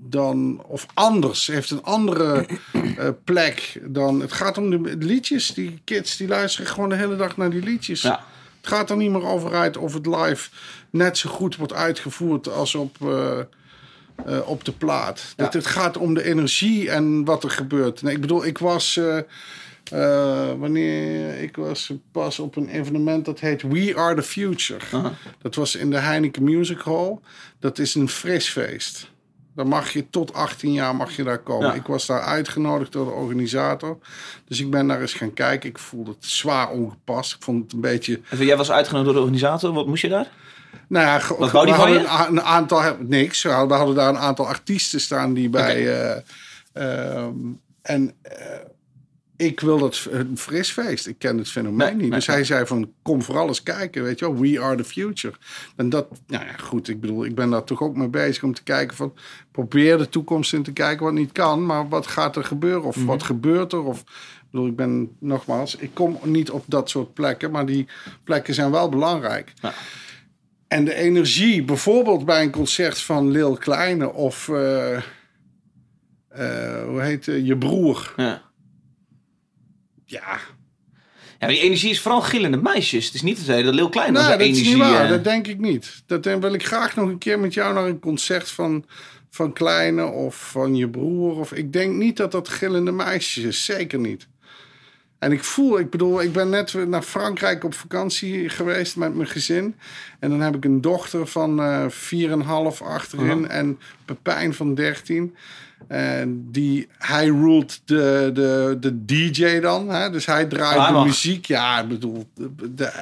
Dan of anders, heeft een andere eh, plek dan. Het gaat om de liedjes. Die kids die luisteren gewoon de hele dag naar die liedjes. Ja. Het gaat er niet meer over uit of het live net zo goed wordt uitgevoerd als op, eh, eh, op de plaat. Dat, het gaat om de energie en wat er gebeurt. Nee, ik bedoel, ik was. wanneer ik was pas op een evenement dat heet We Are the Future. Dat was in de Heineken Music Hall. Dat is een fris feest. Dan mag je tot 18 jaar mag je daar komen. Ja. Ik was daar uitgenodigd door de organisator. Dus ik ben daar eens gaan kijken. Ik voelde het zwaar ongepast. Ik vond het een beetje Even, jij was uitgenodigd door de organisator. Wat moest je daar? nou ja, Wat wou die we van hadden een, een aantal, niks. We hadden, we hadden daar een aantal artiesten staan die bij. eh, ehm, en eh, ik wil dat een fris feest. Ik ken het fenomeen Nee, niet. nee, dus hij zei van kom vooral eens kijken, weet je wel. We are the future. En dat, nou ja, goed. Ik bedoel, ik ben daar toch ook mee bezig om te kijken van probeer de toekomst in te kijken wat niet kan, maar wat gaat er gebeuren of Mhm. wat gebeurt er of. Ik bedoel, ik ben nogmaals, ik kom niet op dat soort plekken, maar die plekken zijn wel belangrijk. Ja. En de energie, bijvoorbeeld bij een concert van Lil Kleine of eh, eh, hoe heet eh, je broer? Ja. Ja, ja, die energie is vooral gillende meisjes. Het is niet dat Lil Klein nee, was dat energie. is niet waar. eh, Dat denk ik niet. Dat dan wil ik graag nog een keer met jou naar een concert van, van Kleine of van je broer. Of, ik denk niet dat dat gillende meisjes is. Zeker niet. En ik voel, ik bedoel, ik ben net naar Frankrijk op vakantie geweest met mijn gezin. En dan heb ik een dochter van eh 4,5 achterin en Pepijn van 13. En die, hij ruled de, de, de DJ dan. Hè? Dus hij draait Ah, de muziek. Ja, ik bedoel, de- de-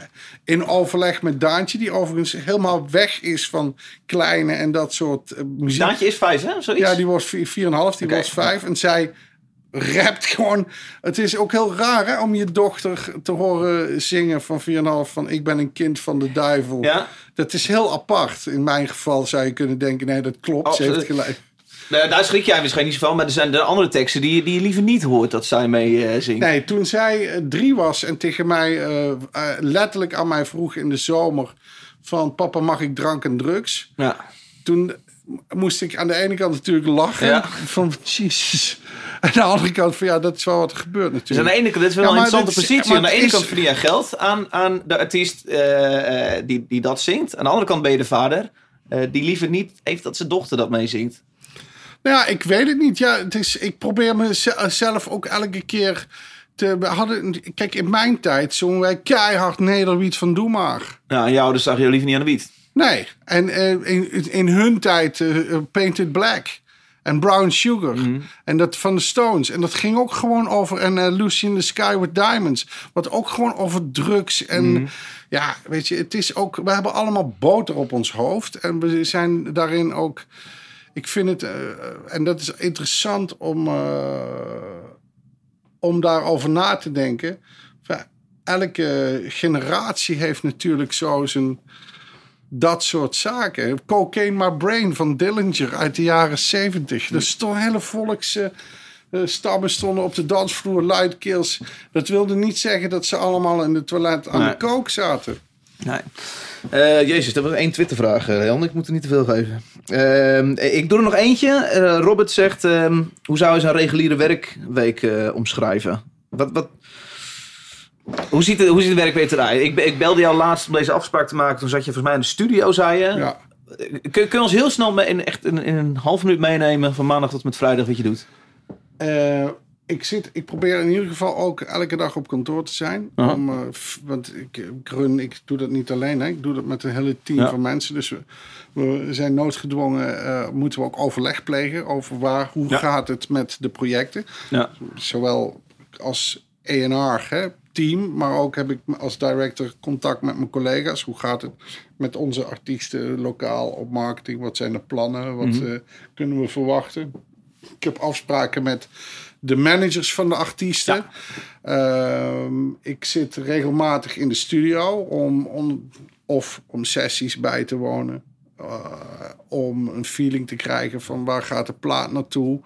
in overleg met Daantje, die overigens helemaal weg is van kleine en dat soort eh, muziek. Daantje is vijf, hè? Zoiets? Ja, die was 4,5, die was 5. En zij rapt gewoon. Het is ook heel raar hè, om je dochter te horen zingen van 4,5 van ik ben een kind van de duivel. Ja. Dat is heel apart. In mijn geval zou je kunnen denken, nee, dat klopt. Ze heeft gelijk. Nou, daar schrik jij misschien niet zo van, maar er zijn er andere teksten die, je- die je liever niet hoort dat zij mee eh, zingt. Nee, toen zij eh, drie was en tegen mij eh, letterlijk aan mij vroeg in de zomer van papa mag ik drank en drugs? Ja. Toen moest ik aan de ene kant natuurlijk lachen Ja. van jezus. En aan de andere kant van ja, dat is wel wat er gebeurt Dus natuurlijk. aan de ene kant, dit is wel Ja, een interessante is- positie. Aan de ene is- kant verdien jij geld aan, aan de artiest die, die dat zingt. Aan de andere kant ben je de vader die liever niet heeft dat zijn dochter dat meezingt. Nou ja, ik weet het niet. Ja, het is, ik probeer mezelf ook elke keer te, we hadden, kijk, in mijn tijd zongen wij keihard Nederwiet van Doe maar. Ja, en jou dus zag je liever niet aan de wiet. Nee, en eh, in, in hun tijd eh, eh, Painted Black en Brown Sugar Mhm. en dat van de Stones. En dat ging ook gewoon over en eh, Lucy in the Sky with Diamonds. Wat ook gewoon over drugs en Mhm. ja, weet je, het is ook, we hebben allemaal boter op ons hoofd en we zijn daarin ook. Ik vind het, eh, en dat is interessant om, eh, om daarover na te denken. Elke generatie heeft natuurlijk zo zijn dat soort zaken. Cocaine My Brain van Dillinger uit de jaren 70. Er stonden hele volks... eh, stammen stonden op de dansvloer, luidkeels. Dat wilde niet zeggen dat ze allemaal in de toilet aan Nee. de kook zaten. Nee. Eh, Jezus, dat was één Twittervraag, uh, Jan. Ik moet er niet te veel geven. Ehm, ik doe er nog eentje. Eh, Robert zegt, ehm, hoe zou je zijn reguliere werkweek eh, omschrijven? Wat, wat, hoe, ziet de, hoe ziet de werkweek eruit? Ik, ik belde jou laatst om deze afspraak te maken. Toen zat je volgens mij in de studio, zei je. Ja. Kun, kun je ons heel snel mee, in, echt in, in een half minuut meenemen van maandag tot met vrijdag wat je doet? Eh, ik, zit, ik probeer in ieder geval ook elke dag op kantoor te zijn. Om, eh, f- want ik, ik run, ik doe dat niet alleen. Hè. Ik doe dat met een hele team Ja. van mensen. Dus we, we zijn noodgedwongen, eh, moeten we ook overleg plegen over waar, hoe Ja. gaat het met de projecten. Ja. Zowel als ENR, hè, team, maar ook heb ik als director contact met mijn collega's. Hoe gaat het met onze artiesten lokaal op marketing? Wat zijn de plannen? Wat Mhm. eh, kunnen we verwachten? Ik heb afspraken met de managers van de artiesten. Ehm, ik zit regelmatig in de studio om, om, of om sessies bij te wonen. eh, om een feeling te krijgen van waar gaat de plaat naartoe.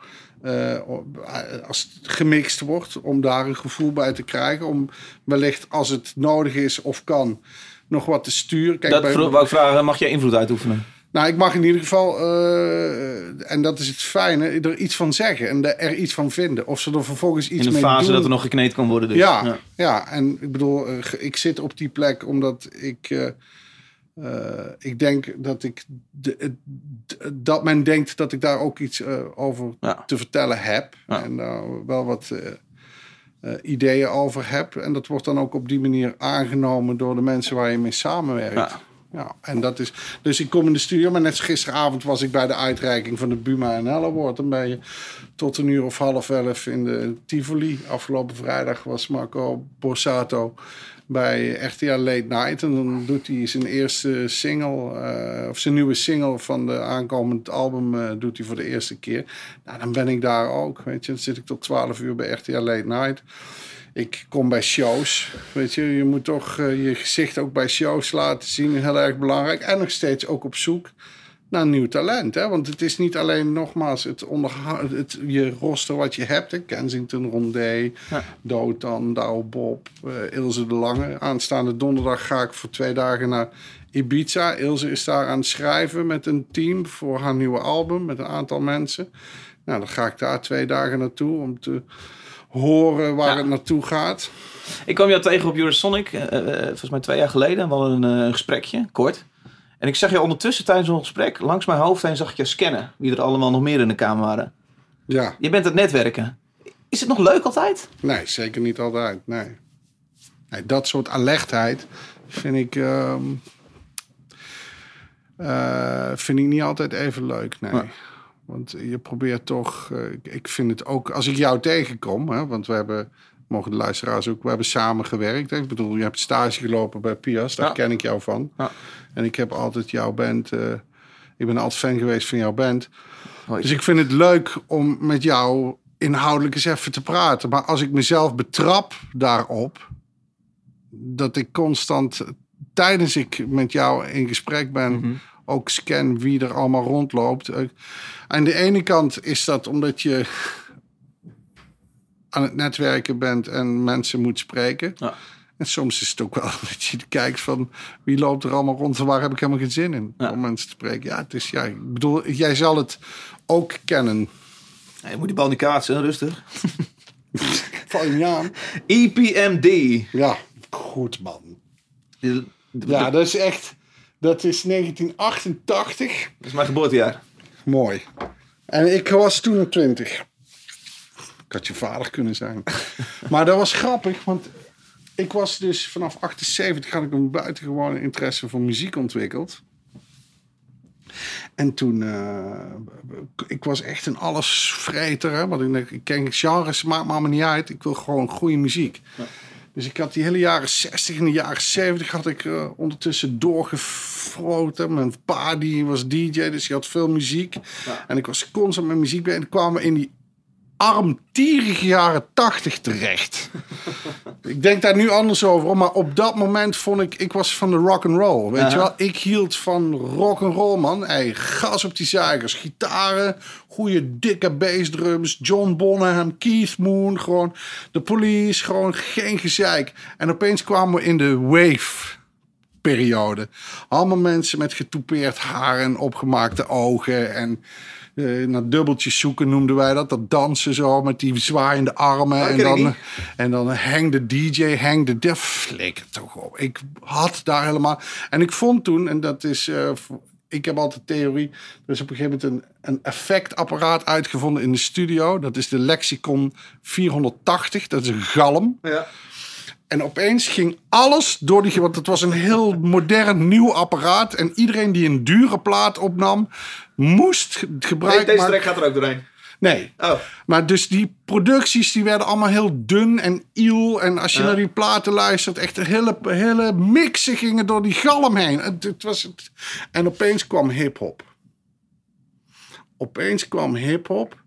Op- als het gemixt wordt, om daar een gevoel bij te krijgen. Om wellicht als het nodig is of kan, nog wat te sturen. Kijk, Dat bij- wou ik vragen, mag jij invloed uitoefenen? Nou, ik mag in ieder geval, eh, en dat is het fijne, er iets van zeggen en er- iets van vinden. Of ze er vervolgens iets In een mee fase doen. dat er nog gekneed kan worden dus. ja, ja. en ik bedoel, eh, ik zit op die plek omdat ik, eh, ik denk dat ik, de, dat men denkt dat ik daar ook iets over Ja. te vertellen heb. Ja. En daar wel wat ideeën over heb. En dat wordt dan ook op die manier aangenomen door de mensen waar je mee samenwerkt. Ja. Ja, en dat is. Dus ik kom in de studio, maar net gisteravond was ik bij de uitreiking van de Buma NL Award. Dan ben je tot een uur of half elf in de Tivoli. Afgelopen vrijdag was Marco Borsato bij RTL Late Night. En dan doet hij zijn eerste single, eh, of zijn nieuwe single van de aankomend album, eh, doet hij voor de eerste keer. Nou, dan ben ik daar ook. Weet je, dan zit ik tot 12 uur bij RTL Late Night. Ik kom bij shows. Weet je, je moet toch eh, je gezicht ook bij shows laten zien. Heel erg belangrijk. En nog steeds ook op zoek naar nieuw talent. Hè? Want het is niet alleen nogmaals het, het je roster wat je hebt. Hè? Kensington, Rondé, Ja. Dotan, Douwe Bob, eh, Ilse de Lange. Aanstaande donderdag ga ik voor twee dagen naar Ibiza. Ilse is daar aan het schrijven met een team voor haar nieuwe album. Met een aantal mensen. Nou, dan ga ik daar twee dagen naartoe om te horen waar Ja. het naartoe gaat. Ik kwam jou tegen op Eurosonic, eh, volgens mij twee jaar geleden. We hadden een, eh, gesprekje, kort. En ik zag je ondertussen tijdens ons gesprek, langs mijn hoofd heen zag ik je scannen. Wie er allemaal nog meer in de kamer waren. Ja, Je bent het netwerken. Is het nog leuk altijd? nee, zeker niet altijd. Nee. nee dat soort alertheid vind ik, ehm, eh, vind ik niet altijd even leuk. Nee. Want je probeert toch, eh, ik- vind het ook, als ik jou tegenkom, hè, want we hebben, mogen de luisteraars ook, we hebben samen gewerkt. Hè. Ik bedoel, je hebt stage gelopen bij Pias, daar Ja. ken ik jou van. Ja. En ik heb altijd jouw band, eh, ik ben altijd fan geweest van jouw band. Hoi. Dus ik vind het leuk om met jou inhoudelijk eens even te praten. Maar als ik mezelf betrap daarop, dat ik constant tijdens ik met jou in gesprek ben, Mhm. Ook scan wie er allemaal rondloopt. Eh, Aan de ene kant is dat omdat je aan het netwerken bent en mensen moet spreken. Ja. En soms is het ook wel dat je kijkt van wie loopt er allemaal rond en waar heb ik helemaal geen zin in Ja. om mensen te spreken. Ja, het is, ja, ik bedoel, jij zal het ook kennen. Ja, je moet die bal niet kaatsen, rustig. Val je niet aan? EPMD. Ja, goed man. Ja, dat is echt, dat is 1988. Dat is mijn geboortejaar. Mooi. En ik was toen 20. Ik had je vader kunnen zijn. maar dat was grappig, want ik was dus vanaf 78 had ik een buitengewone interesse voor muziek ontwikkeld. En toen, eh, ik was echt een allesvreter. Hè? Want ik, denk, ik ken genres, maakt me allemaal niet uit. Ik wil gewoon goede muziek. Dus ik had die hele jaren 60 en de jaren 70 had ik eh, ondertussen doorgefroten. Mijn pa die was DJ, dus die had veel muziek. En ik was constant met muziek bij. En kwamen we in die armtierige jaren 80 terecht. ik denk daar nu anders over, maar op dat moment vond ik, ik was van de rock and roll, weet je wel? Ik hield van rock and roll, man. Hey, gas op die zuigers, gitaren, goede dikke bassdrums, John Bonham, Keith Moon, gewoon de police, gewoon geen gezeik. En opeens kwamen we in de wave periode. Allemaal mensen met getoupeerd haar en opgemaakte ogen en eh, naar dubbeltjes zoeken noemden wij dat. Dat dansen zo met die zwaaiende armen. en, ken ik dan, en dan hang de DJ, hang de def. Flikker toch op. Ik had daar helemaal... En ik vond toen, en dat is... eh, ik heb altijd theorie. Er is op een gegeven moment een, een effectapparaat uitgevonden in de studio. Dat is de Lexicon 480. Dat is een galm. Ja. En opeens ging alles door die... Want het was een heel modern nieuw apparaat. En iedereen die een dure plaat opnam... moest ge- gebruik Deze track gaat er ook doorheen. Nee. Oh. Maar dus die producties die werden allemaal heel dun en iel. En als je Ja. naar die platen luistert, echt de hele, hele mixen gingen door die galm heen. Het, het was het. En opeens kwam hip-hop. Opeens kwam hip-hop.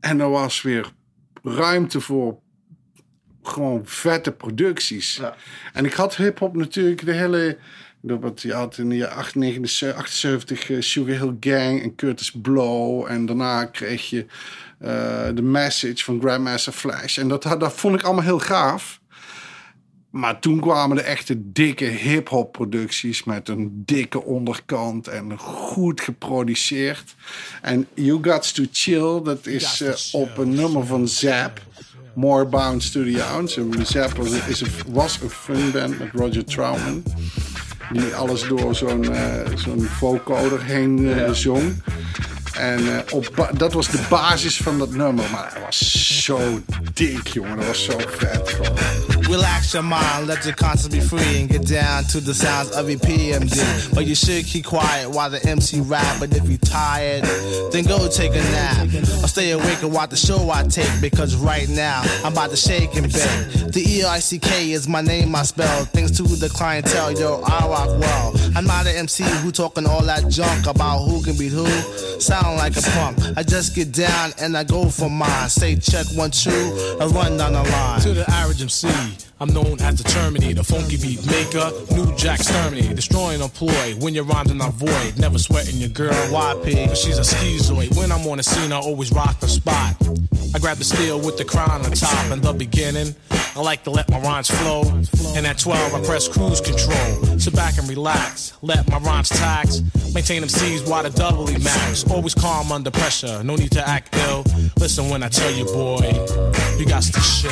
En er was weer ruimte voor gewoon vette producties. Ja. En ik had hip-hop natuurlijk de hele. Wat je had in de jaren 78, 78 eh, Sugar Hill Gang en Curtis Blow. En daarna kreeg je eh The Message van Grandmaster Flash. En dat, dat vond ik allemaal heel gaaf. Maar toen kwamen de echte dikke hip-hop producties met een dikke onderkant en goed geproduceerd. En You Got to Chill, dat is eh, op een nummer van Zap. More Bounce to the Ounce. En Zap was, is een, was een funband met Roger Troutman. Die alles door zo'n eh, zo'n vocoder heen eh, zong. En eh, op dat was de basis van dat nummer. Maar hij was zo dik, jongen. Dat was zo vet. gewoon. Relax your mind, let your conscience be free, and get down to the sounds of your PMD. But you should keep quiet while the MC rap. But if you're tired, then go take a nap. Or stay awake and watch the show I take. Because right now, I'm about to shake and bake. The E-I-C-K is my name, I spell. Thanks to the clientele, yo, I rock well. I'm not an MC who talking all that junk about who can beat who. Sound like a punk. I just get down and I go for mine. Say check one, two, and run down the line. To the average MC, I'm known as the Terminator, the funky beat maker, new jack exterminator, destroying employ when your rhymes are not void, never sweating your girl YP, cause she's a schizoid. When I'm on the scene, I always rock the spot. I grab the steel with the crown on top in the beginning. I like to let my rhymes flow. And at 12, I press cruise control. Sit back and relax, let my rhymes tax. Maintain them C's while the doubly max. Always calm under pressure, no need to act ill. Listen when I tell you, boy, you got to chill.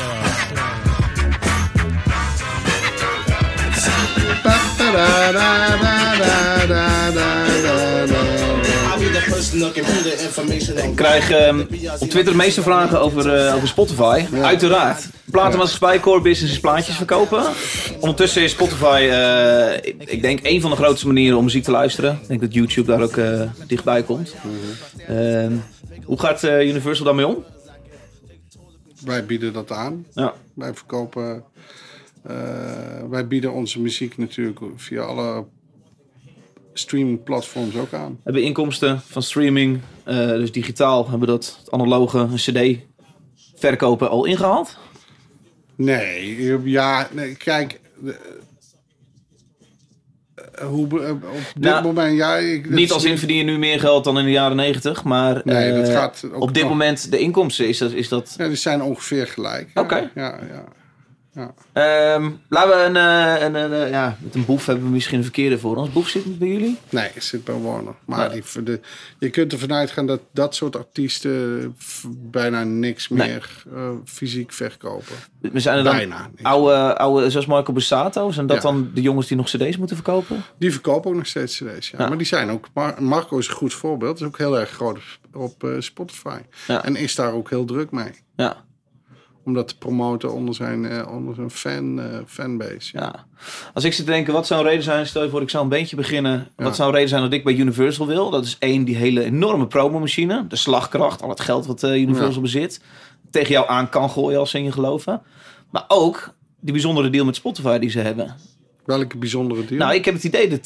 Ik krijg ehm, op Twitter de meeste vragen over, eh, over Spotify. Uiteraard. Platenmaatschappij Core Business is plaatjes verkopen. Ondertussen is Spotify, eh, ik- ik denk, een van de grootste manieren om muziek te luisteren. Ik denk dat YouTube daar ook eh, dichtbij komt. Ehm, hoe gaat eh, Universal daarmee om? Wij bieden dat aan. Ja. Wij verkopen. eh, wij bieden onze muziek natuurlijk via alle streamingplatforms ook aan. Hebben inkomsten van streaming, eh, dus digitaal, hebben we dat analoge een CD verkopen al ingehaald? Nee, ja, nee, kijk. eh, hoe, op dit Nou, moment, ja. Ik, Niet als in verdien je nu meer geld dan in de jaren negentig, maar Nee, dat eh, gaat op dit nog. moment de inkomsten is dat, is dat Ja, die zijn ongeveer gelijk. Oké. Ja, ja. Ja. Ehm, laten we een, eh, een, een, eh, ja, met een boef hebben we misschien een verkeerde voor ons. Boef zit niet bij jullie? Nee, zit bij Warner. Maar Ja. die, de, je kunt ervan uitgaan dat dat soort artiesten bijna niks Nee. meer eh, fysiek verkopen. We zijn er dan Bijna oude, oude, zoals Marco Bussato. Zijn dat Ja. dan de jongens die nog cd's moeten verkopen? Die verkopen ook nog steeds cd's. Ja. Ja. Maar die zijn ook... Mar- Marco is een goed voorbeeld. Is ook heel erg groot op, op, Spotify. Ja. En is daar ook heel druk mee. Ja, Om dat te promoten onder zijn, eh, onder zijn fan, eh, fanbase. Ja. ja. Als ik zit te denken, wat zou een reden zijn? Stel je voor, ik zou een beentje beginnen. Ja. Wat zou een reden zijn dat ik bij Universal wil? Dat is één, die hele enorme promomachine. De slagkracht, al het geld wat eh, Universal Ja. bezit. Tegen jou aan kan gooien als ze in je geloven. Maar ook die bijzondere deal met Spotify die ze hebben. Welke bijzondere deal? Nou, ik heb het idee dat,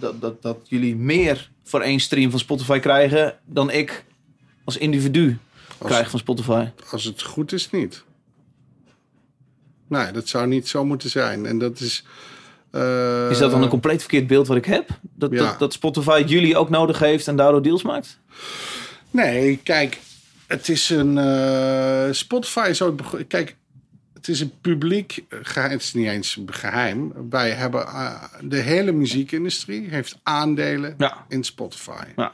dat, dat, dat, jullie meer voor één stream van Spotify krijgen dan ik als individu krijg van Spotify. Als het goed is, niet. Nee, dat zou niet zo moeten zijn. En dat is... eh, Is dat dan een compleet verkeerd beeld wat ik heb? Dat, Ja. dat, dat Spotify jullie ook nodig heeft en daardoor deals maakt? Nee, kijk, het is een. eh, Spotify is ook. Kijk, het is een publiek. eh, geheim, het is niet eens geheim. Wij hebben. eh, de hele muziekindustrie heeft aandelen Ja. in Spotify. Ja.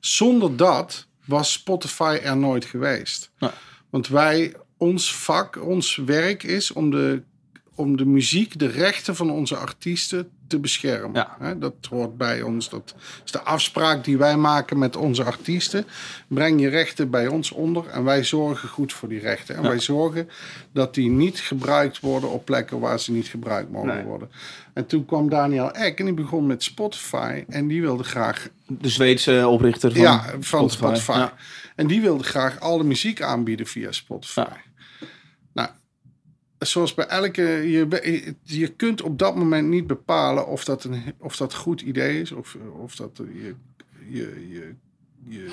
Zonder dat was Spotify er nooit geweest. Want wij, ons vak, ons werk is om de, om de muziek, de rechten van onze artiesten te beschermen. Ja. Hè, dat hoort bij ons. Dat is de afspraak die wij maken met onze artiesten. Breng je rechten bij ons onder en wij zorgen goed voor die rechten. En Ja. wij zorgen dat die niet gebruikt worden op plekken waar ze niet gebruikt mogen Nee. worden. En toen kwam Daniel Eck en die begon met Spotify. En die wilde graag De Zweedse oprichter van, ja, van Spotify. Ja. En die wilde graag alle muziek aanbieden via Spotify. Ja. Zoals bij elke... Je, je kunt op dat moment niet bepalen of dat een, of dat goed idee is. Of, of dat je... je, je, je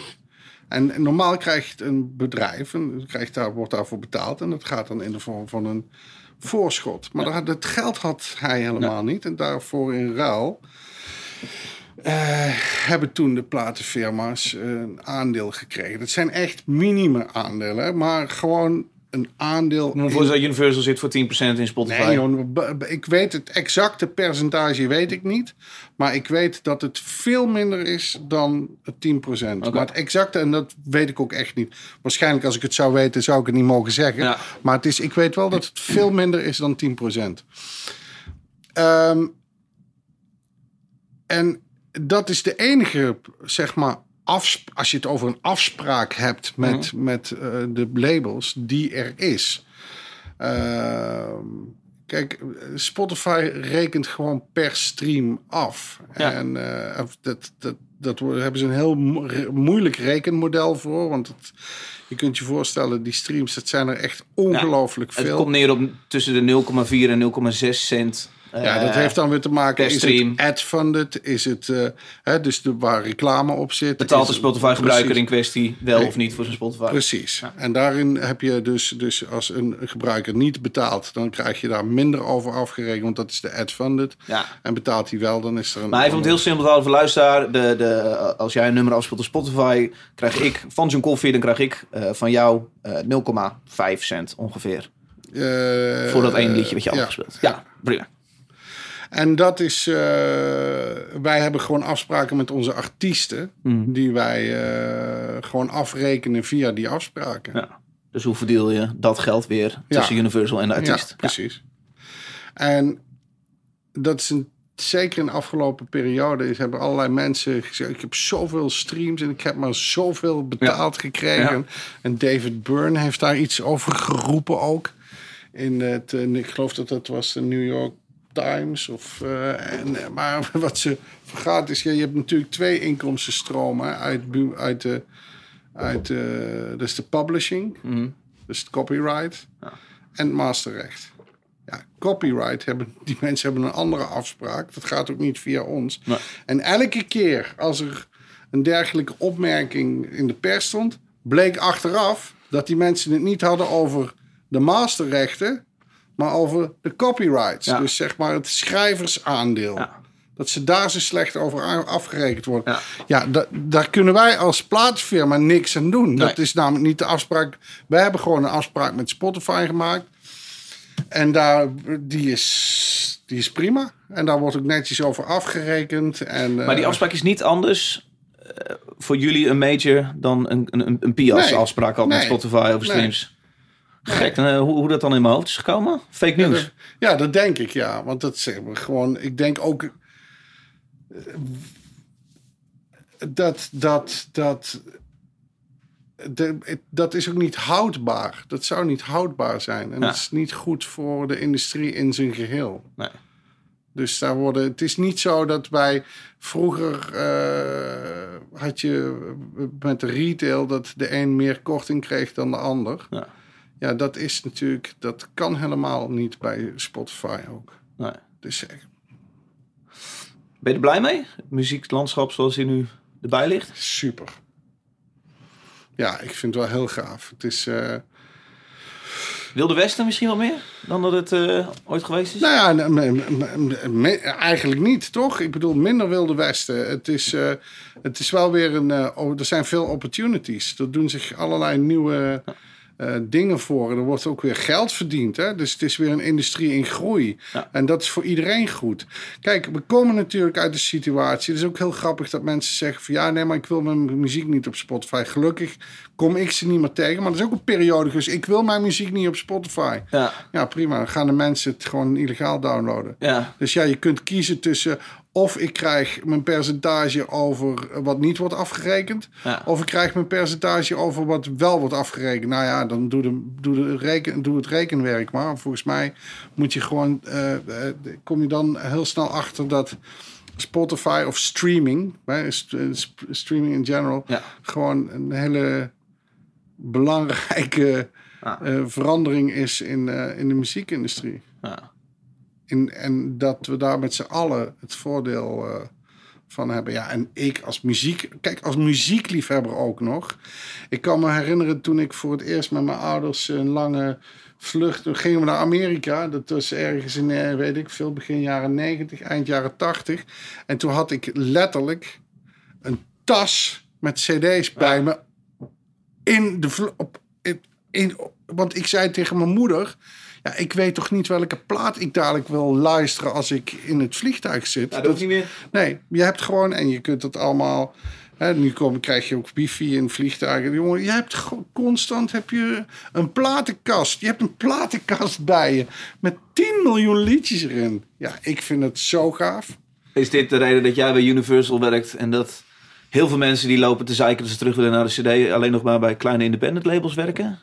en normaal krijgt een bedrijf, en krijgt daar, wordt daarvoor betaald. En dat gaat dan in de vorm van een voorschot. Maar dat, dat geld had hij helemaal niet. En daarvoor in ruil eh, hebben toen de platenfirma's een aandeel gekregen. Dat zijn echt minime aandelen, maar gewoon een aandeel. in- Voor Universal zit voor 10% in Spotify. Nee, joh, ik weet het exacte percentage weet ik niet. Maar ik weet dat het veel minder is dan het 10%. Oké. Maar het exacte, en dat weet ik ook echt niet. Waarschijnlijk als ik het zou weten, zou ik het niet mogen zeggen. Ja. Maar het is, ik weet wel dat het veel minder is dan 10%. Ehm en dat is de enige, zeg maar, als je het over een afspraak hebt met, met eh, de labels, die er is. Ehm, kijk, Spotify rekent gewoon per stream af. Ja. En eh, dat, dat, dat hebben ze een heel moeilijk rekenmodel voor. Want het, je kunt je voorstellen, die streams, dat zijn er echt ongelooflijk Het veel. komt neer op tussen de 0,4 en 0,6 cent. Ja, dat Eh, heeft dan weer te maken. stream. het ad-funded? Is het eh, hè, dus de, waar reclame op zit? Betaalt de het- Spotify-gebruiker in kwestie wel Nee. of niet voor zijn Spotify? Precies. En daarin heb je dus, dus als een gebruiker niet betaalt, dan krijg je daar minder over afgerekend, want dat is de ad-funded. Ja. En betaalt hij wel, dan is er een. Maar even om het heel simpel te houden voor luisteraar. De, de, als jij een nummer afspeelt op Spotify, krijg ik van John Coffee, dan krijg ik eh, van jou eh 0,5 cent ongeveer. Eh, Voor dat ene liedje wat je afgespeeld. Ja, prima. En dat is, eh, wij hebben gewoon afspraken met onze artiesten, Mhm. die wij eh, gewoon afrekenen via die afspraken. Ja. Dus hoe verdeel je dat geld weer tussen Universal en de artiest? Ja, precies. En dat is een, zeker in de afgelopen periode is, hebben allerlei mensen gezegd: ik heb zoveel streams en ik heb maar zoveel betaald gekregen. En David Byrne heeft daar iets over geroepen ook. In het, en ik geloof dat dat was de New York Times. Of, eh, en, eh, maar wat ze vergaat is, ja, je hebt natuurlijk twee inkomstenstromen uit, uit de, uit de, dat is de publishing, dus het copyright en het masterrecht. Ja, copyright hebben die mensen hebben een andere afspraak. Dat gaat ook niet via ons. Nee. En elke keer als er een dergelijke opmerking in de pers stond, bleek achteraf dat die mensen het niet hadden over de masterrechten, maar over de copyrights. Ja. Dus zeg maar het schrijversaandeel. Ja. Dat ze daar zo slecht over afgerekend worden. Ja. Ja, da- daar kunnen wij als plaatsfirma niks aan doen. Dat is namelijk niet de afspraak. Wij hebben gewoon een afspraak met Spotify gemaakt. En daar, die, is, die is prima. En daar wordt ook netjes over afgerekend. En, Maar die eh, afspraak is niet anders eh, voor jullie een major dan een, een, een PIAS Nee. afspraak had met. Spotify over Nee. streams. Gek, en, eh, hoe, hoe dat dan in mijn hoofd is gekomen? Fake Ja, news. dat- Ja, dat denk ik, ja. Want dat zeg maar gewoon, ik denk ook eh, dat dat dat de, het- dat is ook niet houdbaar. Dat zou niet houdbaar zijn. En Ja. dat is niet goed voor de industrie in zijn geheel. Nee. Dus daar worden, het is niet zo dat wij vroeger eh, had je met de retail dat de een meer korting kreeg dan de ander. Ja. Ja, dat is natuurlijk, dat kan helemaal niet bij Spotify ook. Nee. Dus eh, Ben je er blij mee? Het muzieklandschap zoals hij nu erbij ligt? super. Ja, ik vind het wel heel gaaf. Het is, eh, Wilde Westen misschien wel meer dan dat het eh, ooit geweest is? nou ja, eigenlijk niet, toch? Ik bedoel, minder Wilde Westen. Het is, eh, het is wel weer een, oh, er zijn veel opportunities. Er doen zich allerlei nieuwe eh, dingen voor. Er wordt ook weer geld verdiend. Hè? Dus het is weer een industrie in groei. Ja. En dat is voor iedereen goed. Kijk, we komen natuurlijk uit de situatie. Het is ook heel grappig dat mensen zeggen van... ja, nee, maar ik wil mijn muziek niet op Spotify. Gelukkig kom ik ze niet meer tegen. Maar er is ook een periode dus ik wil mijn muziek niet op Spotify. Ja, Ja, prima. Dan gaan de mensen het gewoon illegaal downloaden. ja, Dus ja, je kunt kiezen tussen of ik krijg mijn percentage over wat niet wordt afgerekend, Ja. of ik krijg mijn percentage over wat wel wordt afgerekend. Nou ja, dan doe, de, doe, de reken, doe het rekenwerk maar. Volgens mij moet je gewoon, eh, eh, kom je dan heel snel achter dat Spotify of streaming, streaming in general, Ja. gewoon een hele belangrijke Ah. eh, verandering is in, in de muziekindustrie. ja. In, en dat we daar met z'n allen het voordeel eh, van hebben. Ja, en ik als muziek... Kijk, als muziekliefhebber ook nog. Ik kan me herinneren toen ik voor het eerst met mijn ouders een lange vlucht... Toen gingen we naar Amerika. Dat was ergens in, eh, weet ik veel, begin jaren 90, eind jaren 80. En toen had ik letterlijk een tas met cd's bij me in de vl- op, in, in, want ik zei tegen mijn moeder. Ja, ik weet toch niet welke plaat ik dadelijk wil luisteren als ik in het vliegtuig zit. Nou, dat hoeft niet meer. Nee, je hebt gewoon, en je kunt het allemaal. Hè, nu kom, krijg je ook wifi in vliegtuigen. Jongen, je hebt gewoon constant heb je een platenkast. Je hebt een platenkast bij je met 10 miljoen liedjes erin. Ja, ik vind het zo gaaf. Is dit de reden dat jij bij Universal werkt en dat heel veel mensen die lopen te zeiken dat ze terug willen naar de CD alleen nog maar bij kleine independent labels werken?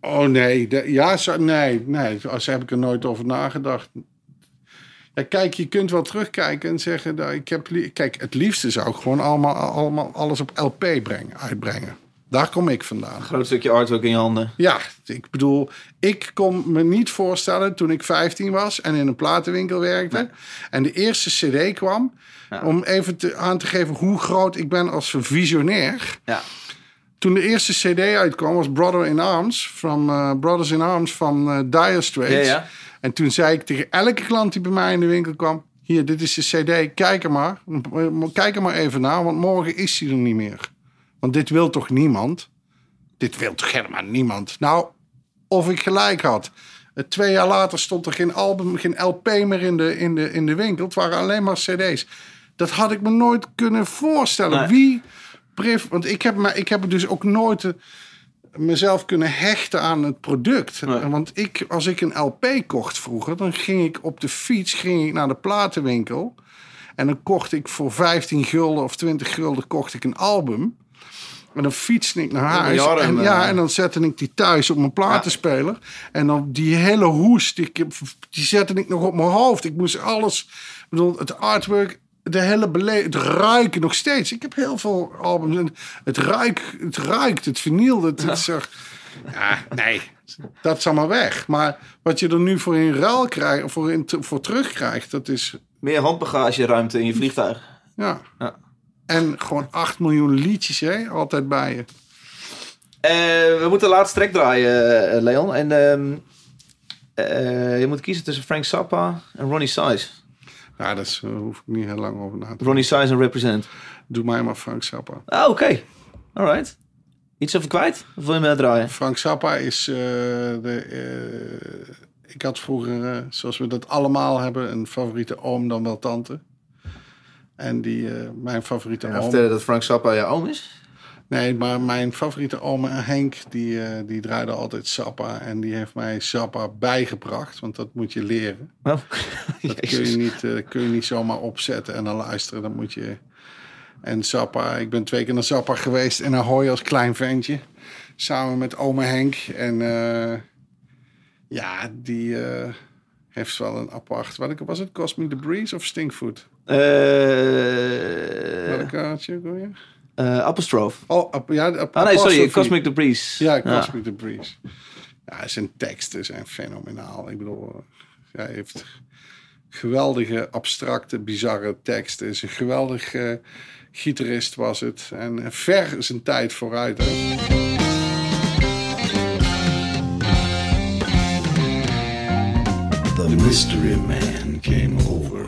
Oh nee, de- ja, zo, nee, nee, daar heb ik er nooit over nagedacht. Ja, kijk, je kunt wel terugkijken en zeggen, dat ik heb, kijk, het liefste zou ik gewoon allemaal, allemaal alles op LP brengen, uitbrengen. Daar kom ik vandaan. Groot stukje artwork in je handen. Ja, ik bedoel, ik kon me niet voorstellen toen ik 15 was en in een platenwinkel werkte. En de eerste CD kwam, om even te, aan te geven hoe groot ik ben als visionair. Ja. Toen de eerste CD uitkwam, was Brother in Arms, from, eh, Brothers in Arms van eh Dire Straits. Ja, ja. En toen zei ik tegen elke klant die bij mij in de winkel kwam: Hier, dit is de CD, kijk er maar. Kijk er maar even naar, want morgen is die er niet meer. Want dit wil toch niemand? Dit wil toch helemaal niemand? Nou, of ik gelijk had. Eh, Twee jaar later stond er geen album, geen LP meer in de, in de, in de winkel. Het waren alleen maar CD's. Dat had ik me nooit kunnen voorstellen. Nee. Wie. Want ik heb, me, ik heb dus ook nooit eh, mezelf kunnen hechten aan het product. Nee. Want ik, als ik een LP kocht vroeger, dan ging ik op de fiets ging ik naar de platenwinkel. En dan kocht ik voor 15 gulden of 20 gulden kocht ik een album. En dan fietste ik naar huis. en, eh, ja, en dan zette ik die thuis op mijn platenspeler. En dan die hele hoes, die, die zette ik nog op mijn hoofd. Ik moest alles, ik bedoel, het artwork, de hele bele het ruiken nog steeds. Ik heb heel veel albums. En het, ruik, het ruikt, het vinyl, het, het er- ja, nee, dat is allemaal weg. Maar wat je er nu voor in ruil krijgt, voor, in, voor terugkrijgt, dat is, Meer handbagageruimte in je vliegtuig. ja. Ja. En gewoon 8 miljoen liedjes, hè, altijd bij je. Eh, we moeten de laatste track draaien, eh, Leon. En ehm, eh, je moet kiezen tussen Frank Zappa en Ronnie Size. Ja, daar eh, hoef ik niet heel lang over na te denken. Ronnie Size en Represent. Doe mij maar Frank Zappa. Ah, oké. Alright. Iets over kwijt? Of wil je me draaien? Frank Zappa is eh, de. eh, ik had vroeger, eh, zoals we dat allemaal hebben, een favoriete oom dan wel tante. En die, eh, mijn favoriete Ja, oom. vertellen dat Frank Zappa je oom is? Nee, maar mijn favoriete oom Henk, die, eh, die draaide altijd Zappa. En die heeft mij Zappa bijgebracht, want dat moet je leren. Oh. Dat kun je, niet, eh, kun je niet zomaar opzetten en dan luisteren. Dan moet je. En Zappa, ik ben twee keer naar Zappa geweest in Ahoy als klein ventje. Samen met oma Henk. En eh, ja, die heeft wel een apart. Welke was het? Cosmic the Breeze of Stinkfoot? Eh, Welke had je alweer? eh, Apostrophe. Oh, ap- ja, ap- Ah nee, sorry. Cosmic the Breeze. Ja, Cosmic the Breeze. Ja, zijn teksten zijn fenomenaal. Ik bedoel, eh, ja, hij heeft geweldige, abstracte, bizarre teksten. Is een geweldige gitarist was het. En eh, ver zijn tijd vooruit. Hè. The mystery man came over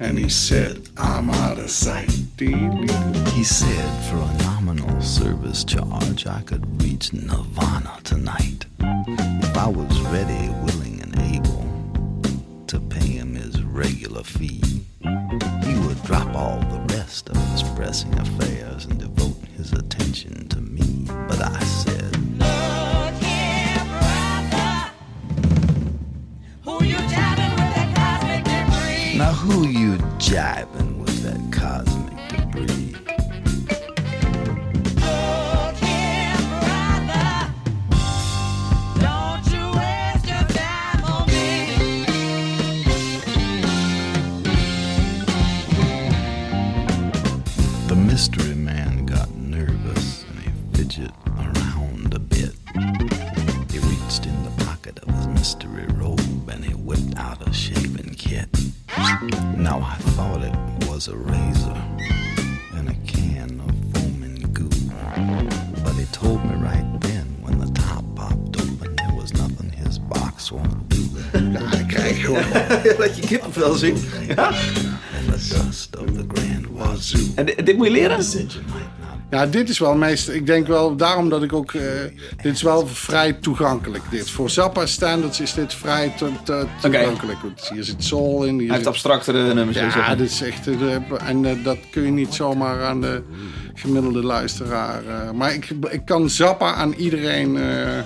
and he said, I'm out of sight. He said for a nominal service charge, I could reach Nirvana tonight. If I was ready, willing, and able to pay him his regular fee, he would drop all the rest of his pressing affairs and devote his attention to me. But I said, Look here, brother. Who you jiving with that cosmic debris? Now who you jiving thought it was a razor and a can of foaming goo. But he told me right then when the top popped open there was nothing his box won't do. Ja, kijk gewoon. dat je kippenvel zien. Ja. And the dust of the Grand Wazoo En di- dit moet je leren? Ja, dit is wel meest. Ik denk wel daarom dat ik ook. eh, dit is wel vrij toegankelijk. Dit. Voor Zappa standards is dit vrij to- to- toegankelijk. Want Hier zit soul in. Hier Hij heeft zit- abstractere nummers. Ja, zeggen. dit is echt. eh, en eh, dat kun je niet zomaar aan de gemiddelde luisteraar. eh, maar ik, ik kan Zappa aan iedereen eh,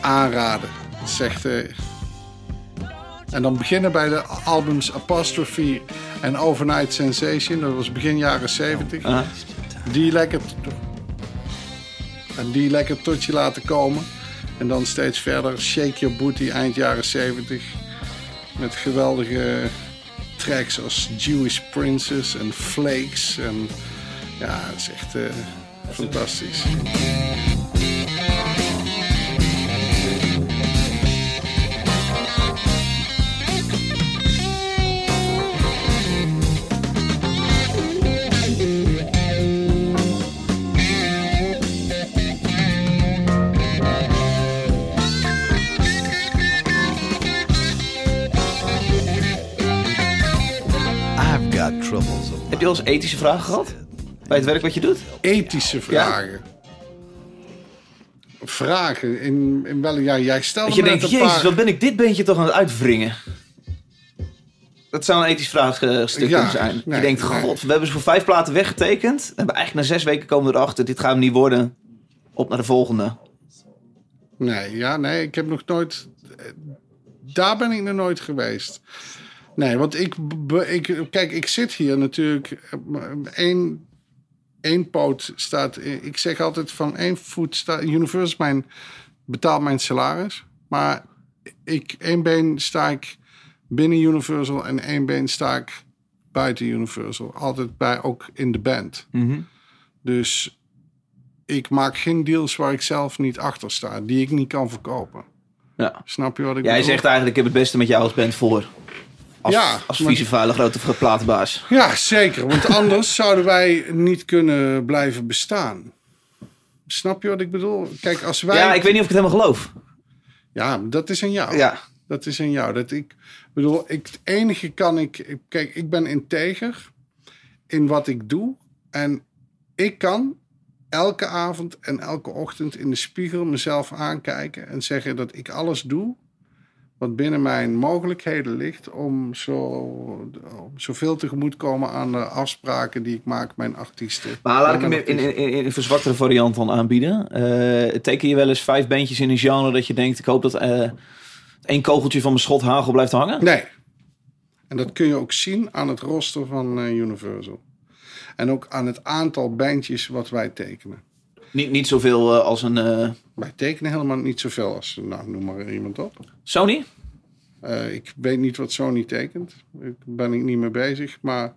aanraden. Het is echt, eh, en dan beginnen bij de albums Apostrophe en Overnight Sensation. Dat was begin jaren 70. Ah. Die lekker. En die lekker tot je laten komen. En dan steeds verder Shake Your Booty eind jaren 70. Met geweldige tracks als Jewish Princess en Flakes. En ja, het is echt eh, fantastisch. Heb je al eens ethische vragen gehad? Bij het werk wat je doet? Ethische vragen. Vragen in, in welk jaar? Jij stelde Dat je denkt, jezus, paar... wat ben ik dit beentje toch aan het uitwringen? Dat zou een ethisch vraagstuk Ja, zijn. nee, je denkt, nee. god, we hebben ze voor vijf platen weggetekend. We hebben eigenlijk na zes weken komen we erachter, dit gaat hem niet worden. Op naar de volgende. Nee, ja, nee, ik heb nog nooit. Daar ben ik nog nooit geweest. Nee, want ik, ik kijk, ik zit hier natuurlijk. één, één poot staat. Ik zeg altijd van één voet staat. Universal mijn, betaalt mijn salaris. Maar ik, één been sta ik binnen Universal en één been sta ik buiten Universal. Altijd bij, ook in de band. Dus ik maak geen deals waar ik zelf niet achter sta, die ik niet kan verkopen. Ja. Snap je wat ik Jij bedoel? zegt eigenlijk, ik heb het beste met jou als band voor. Als, Ja, als vieze, vuile, grote platenbaas. Ja, zeker. Want anders zouden wij niet kunnen blijven bestaan. Snap je wat ik bedoel? Kijk, als wij... Ja, ik weet niet of ik het helemaal geloof. Ja, dat is aan jou. Ja. Dat is aan jou. Dat ik bedoel, ik, het enige kan ik- Kijk, ik ben integer in wat ik doe. En ik kan elke avond en elke ochtend in de spiegel mezelf aankijken en zeggen dat ik alles doe wat binnen mijn mogelijkheden ligt om, zo, om zoveel tegemoet te komen aan de afspraken die ik maak met mijn artiesten. Maar laat ik hem in, artiesten. in, in een verzwaktere variant dan aanbieden. Eh, teken je wel eens vijf bandjes in een genre dat je denkt... ik hoop dat eh één kogeltje van mijn schot hagel blijft hangen? Nee. En dat kun je ook zien aan het roster van eh, Universal. En ook aan het aantal bandjes wat wij tekenen. Niet, niet zoveel eh, als een eh, Wij tekenen helemaal niet zoveel als, nou noem maar iemand op. Sony? Eh, ik weet niet wat Sony tekent. Daar ben ik niet mee bezig. Maar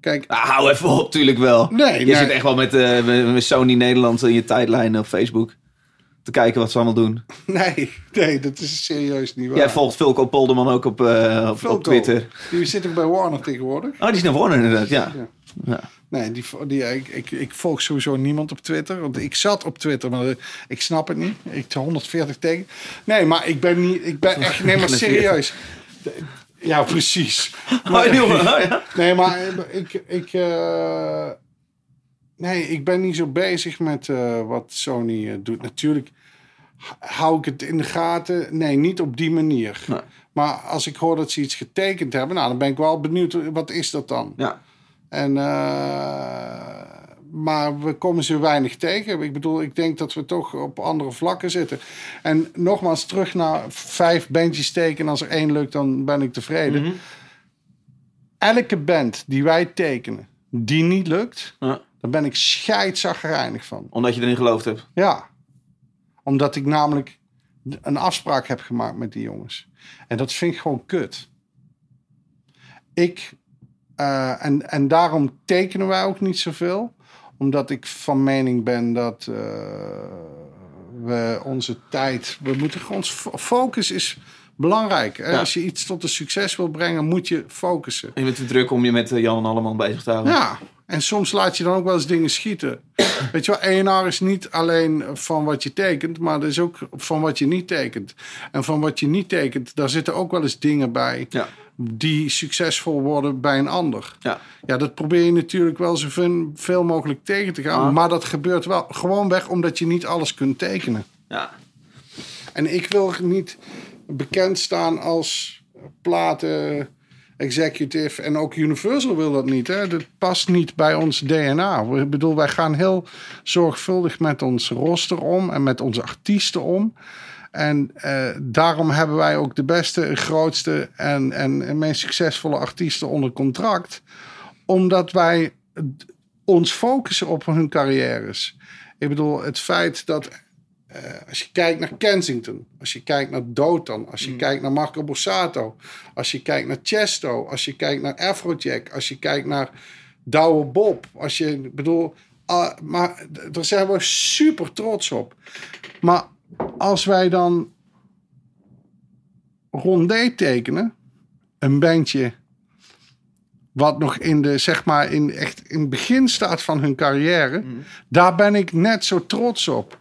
kijk, Ah, hou even op, tuurlijk wel. Nee, je nee. zit echt wel met, Sony Nederland in je tijdlijn op Facebook. Te kijken wat ze allemaal doen. nee, nee, dat is serieus niet waar. Jij volgt Vulko Polderman ook op, op. Twitter. Die zit ook bij Warner tegenwoordig. Oh, die is naar Warner inderdaad, ja. Ja. ja. Nee, die, die, ik, ik, ik volg sowieso niemand op Twitter. Want ik zat op Twitter, maar eh, ik snap het niet. Ik 140 tegen. Nee, maar ik ben niet. Ik ben echt. Nee, maar serieus. Ja, precies. Oh, jongen, oh, ja. Nee, maar ik. ik eh, nee, ik ben niet zo bezig met eh, wat Sony doet. Natuurlijk hou ik het in de gaten. Nee, niet op die manier. Nee. Maar als ik hoor dat ze iets getekend hebben, nou, dan ben ik wel benieuwd. Wat is dat dan? ja. En, eh, maar we komen ze weinig tegen. Ik bedoel, ik denk dat we toch op andere vlakken zitten. En nogmaals, terug naar vijf bandjes tekenen. Als er één lukt, dan ben ik tevreden. Mhm. Elke band die wij tekenen, die niet lukt, Ja. daar ben ik scheidzaggereinig van. Omdat je erin geloofd hebt. Ja. Omdat ik namelijk een afspraak heb gemaakt met die jongens. En dat vind ik gewoon kut. Ik, eh, en, en daarom tekenen wij ook niet zoveel. Omdat ik van mening ben dat eh, we onze tijd... We moeten gewoon... fo- Focus is belangrijk. Ja. Als je iets tot een succes wil brengen, moet je focussen. En je bent te druk om je met eh, Jan en Alleman bezig te houden. Ja, en soms laat je dan ook wel eens dingen schieten. Weet je wel, ENR is niet alleen van wat je tekent, maar dat is ook van wat je niet tekent. En van wat je niet tekent, daar zitten ook wel eens dingen bij Ja. Die succesvol worden bij een ander. Ja. Ja, dat probeer je natuurlijk wel zoveel mogelijk tegen te gaan. Ah. Maar dat gebeurt wel gewoonweg omdat je niet alles kunt tekenen. Ja. En ik wil niet bekend staan als platen executive. En ook Universal wil dat niet. Hè? Dat past niet bij ons DNA. Ik bedoel, wij gaan heel zorgvuldig met ons roster om en met onze artiesten om. En eh, daarom hebben wij ook de beste, grootste en, en, en meest succesvolle artiesten onder contract. Omdat wij ons focussen op hun carrières. Ik bedoel, het feit dat eh, als je kijkt naar Kensington, als je kijkt naar Dotan, als je kijkt naar Marco Borsato, als je kijkt naar Chesto, als je kijkt naar Afrojack, als je kijkt naar Douwe Bob, als je, ik bedoel, ah, maar daar zijn we super trots op. Maar als wij dan rondé tekenen, een bandje wat nog in de, zeg maar, in echt in het begin staat van hun carrière, daar ben ik net zo trots op.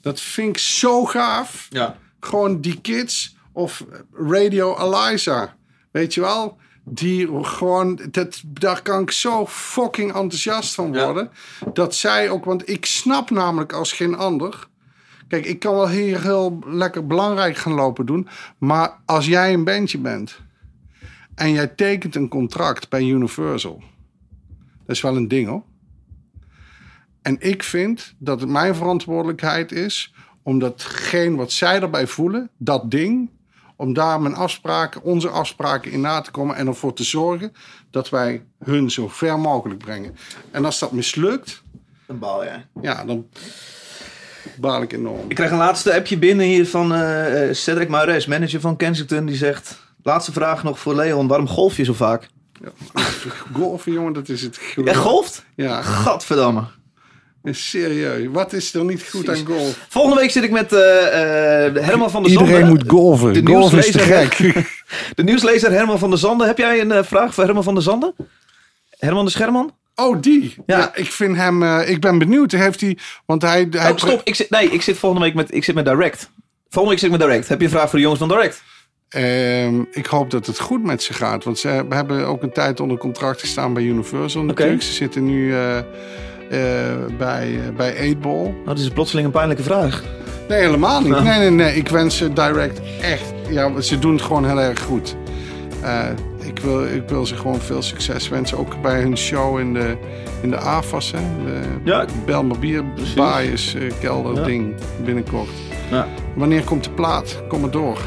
Dat vind ik zo gaaf. Ja. Gewoon die kids of Radio Eliza. Weet je wel? Die gewoon, dat, daar kan ik zo fucking enthousiast van Ja. worden. Dat zij ook, want ik snap namelijk als geen ander. Kijk, ik kan wel hier heel lekker belangrijk gaan lopen doen. Maar als jij een bandje bent en jij tekent een contract bij Universal. Dat is wel een ding hoor. En ik vind dat het mijn verantwoordelijkheid is om datgene wat zij erbij voelen, dat ding, om daar mijn afspraken, onze afspraken in na te komen en ervoor te zorgen dat wij hun zo ver mogelijk brengen. En als dat mislukt, Een bal, ja. ja, dan baal ik enorm. Ik krijg een laatste appje binnen hier van eh, eh, Cedric Maures, manager van Kensington. Die zegt, laatste vraag nog voor Leon. Waarom golf je zo vaak? Golfen, jongen, dat is het. Jij golft? Ja, Gadverdamme. serieus. Wat is er niet goed aan golf? Volgende week zit ik met eh, eh, Herman van der Zande. Iedereen moet golven. De Golf is te nieuwslezer- gek. De nieuwslezer Herman van der Zande. Heb jij een vraag voor Herman van der Zande? Herman de Scherman? Oh, die. Ja. Ja, ik vind hem. eh, ik ben benieuwd. Heeft hij. Want hij. hij Oh, stop. Ik zit, nee, ik zit volgende week met, ik zit met Direct. Volgende week zit ik met Direct. Heb je een vraag voor de jongens van Direct? Ehm, ik hoop dat het goed met ze gaat. Want ze hebben ook een tijd onder contract gestaan bij Universal natuurlijk. Ze zitten nu... eh, eh, bij, bij 8ball. Nou, dit is plotseling een pijnlijke vraag. Nee, helemaal niet. Nee, nee, nee. Ik wens ze direct echt... Ja, ze doen het gewoon heel erg goed. Ik, wil, ik wil ze gewoon veel succes wensen. Ook bij hun show in de, in de AFAS. Hè? De Ja. Eh, kelder Ja. ding binnenkort. Ja. Wanneer komt de plaat? Kom maar door.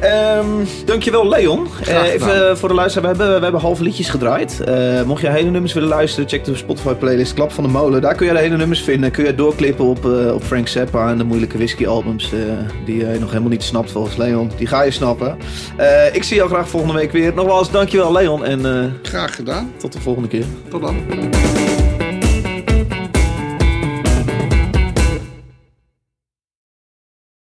Ehm, dankjewel Leon. Eh, even eh, voor de luisteraar, we hebben, we hebben halve liedjes gedraaid. Eh, mocht je hele nummers willen luisteren, check de Spotify playlist Klap van de Molen. Daar kun je de hele nummers vinden. Kun je doorklippen op, op Frank Zappa en de moeilijke whisky albums die je nog helemaal niet snapt volgens Leon. Die ga je snappen. Ik zie jou graag volgende week weer. Nogmaals, dankjewel Leon en Graag gedaan. tot de volgende keer. Tot dan.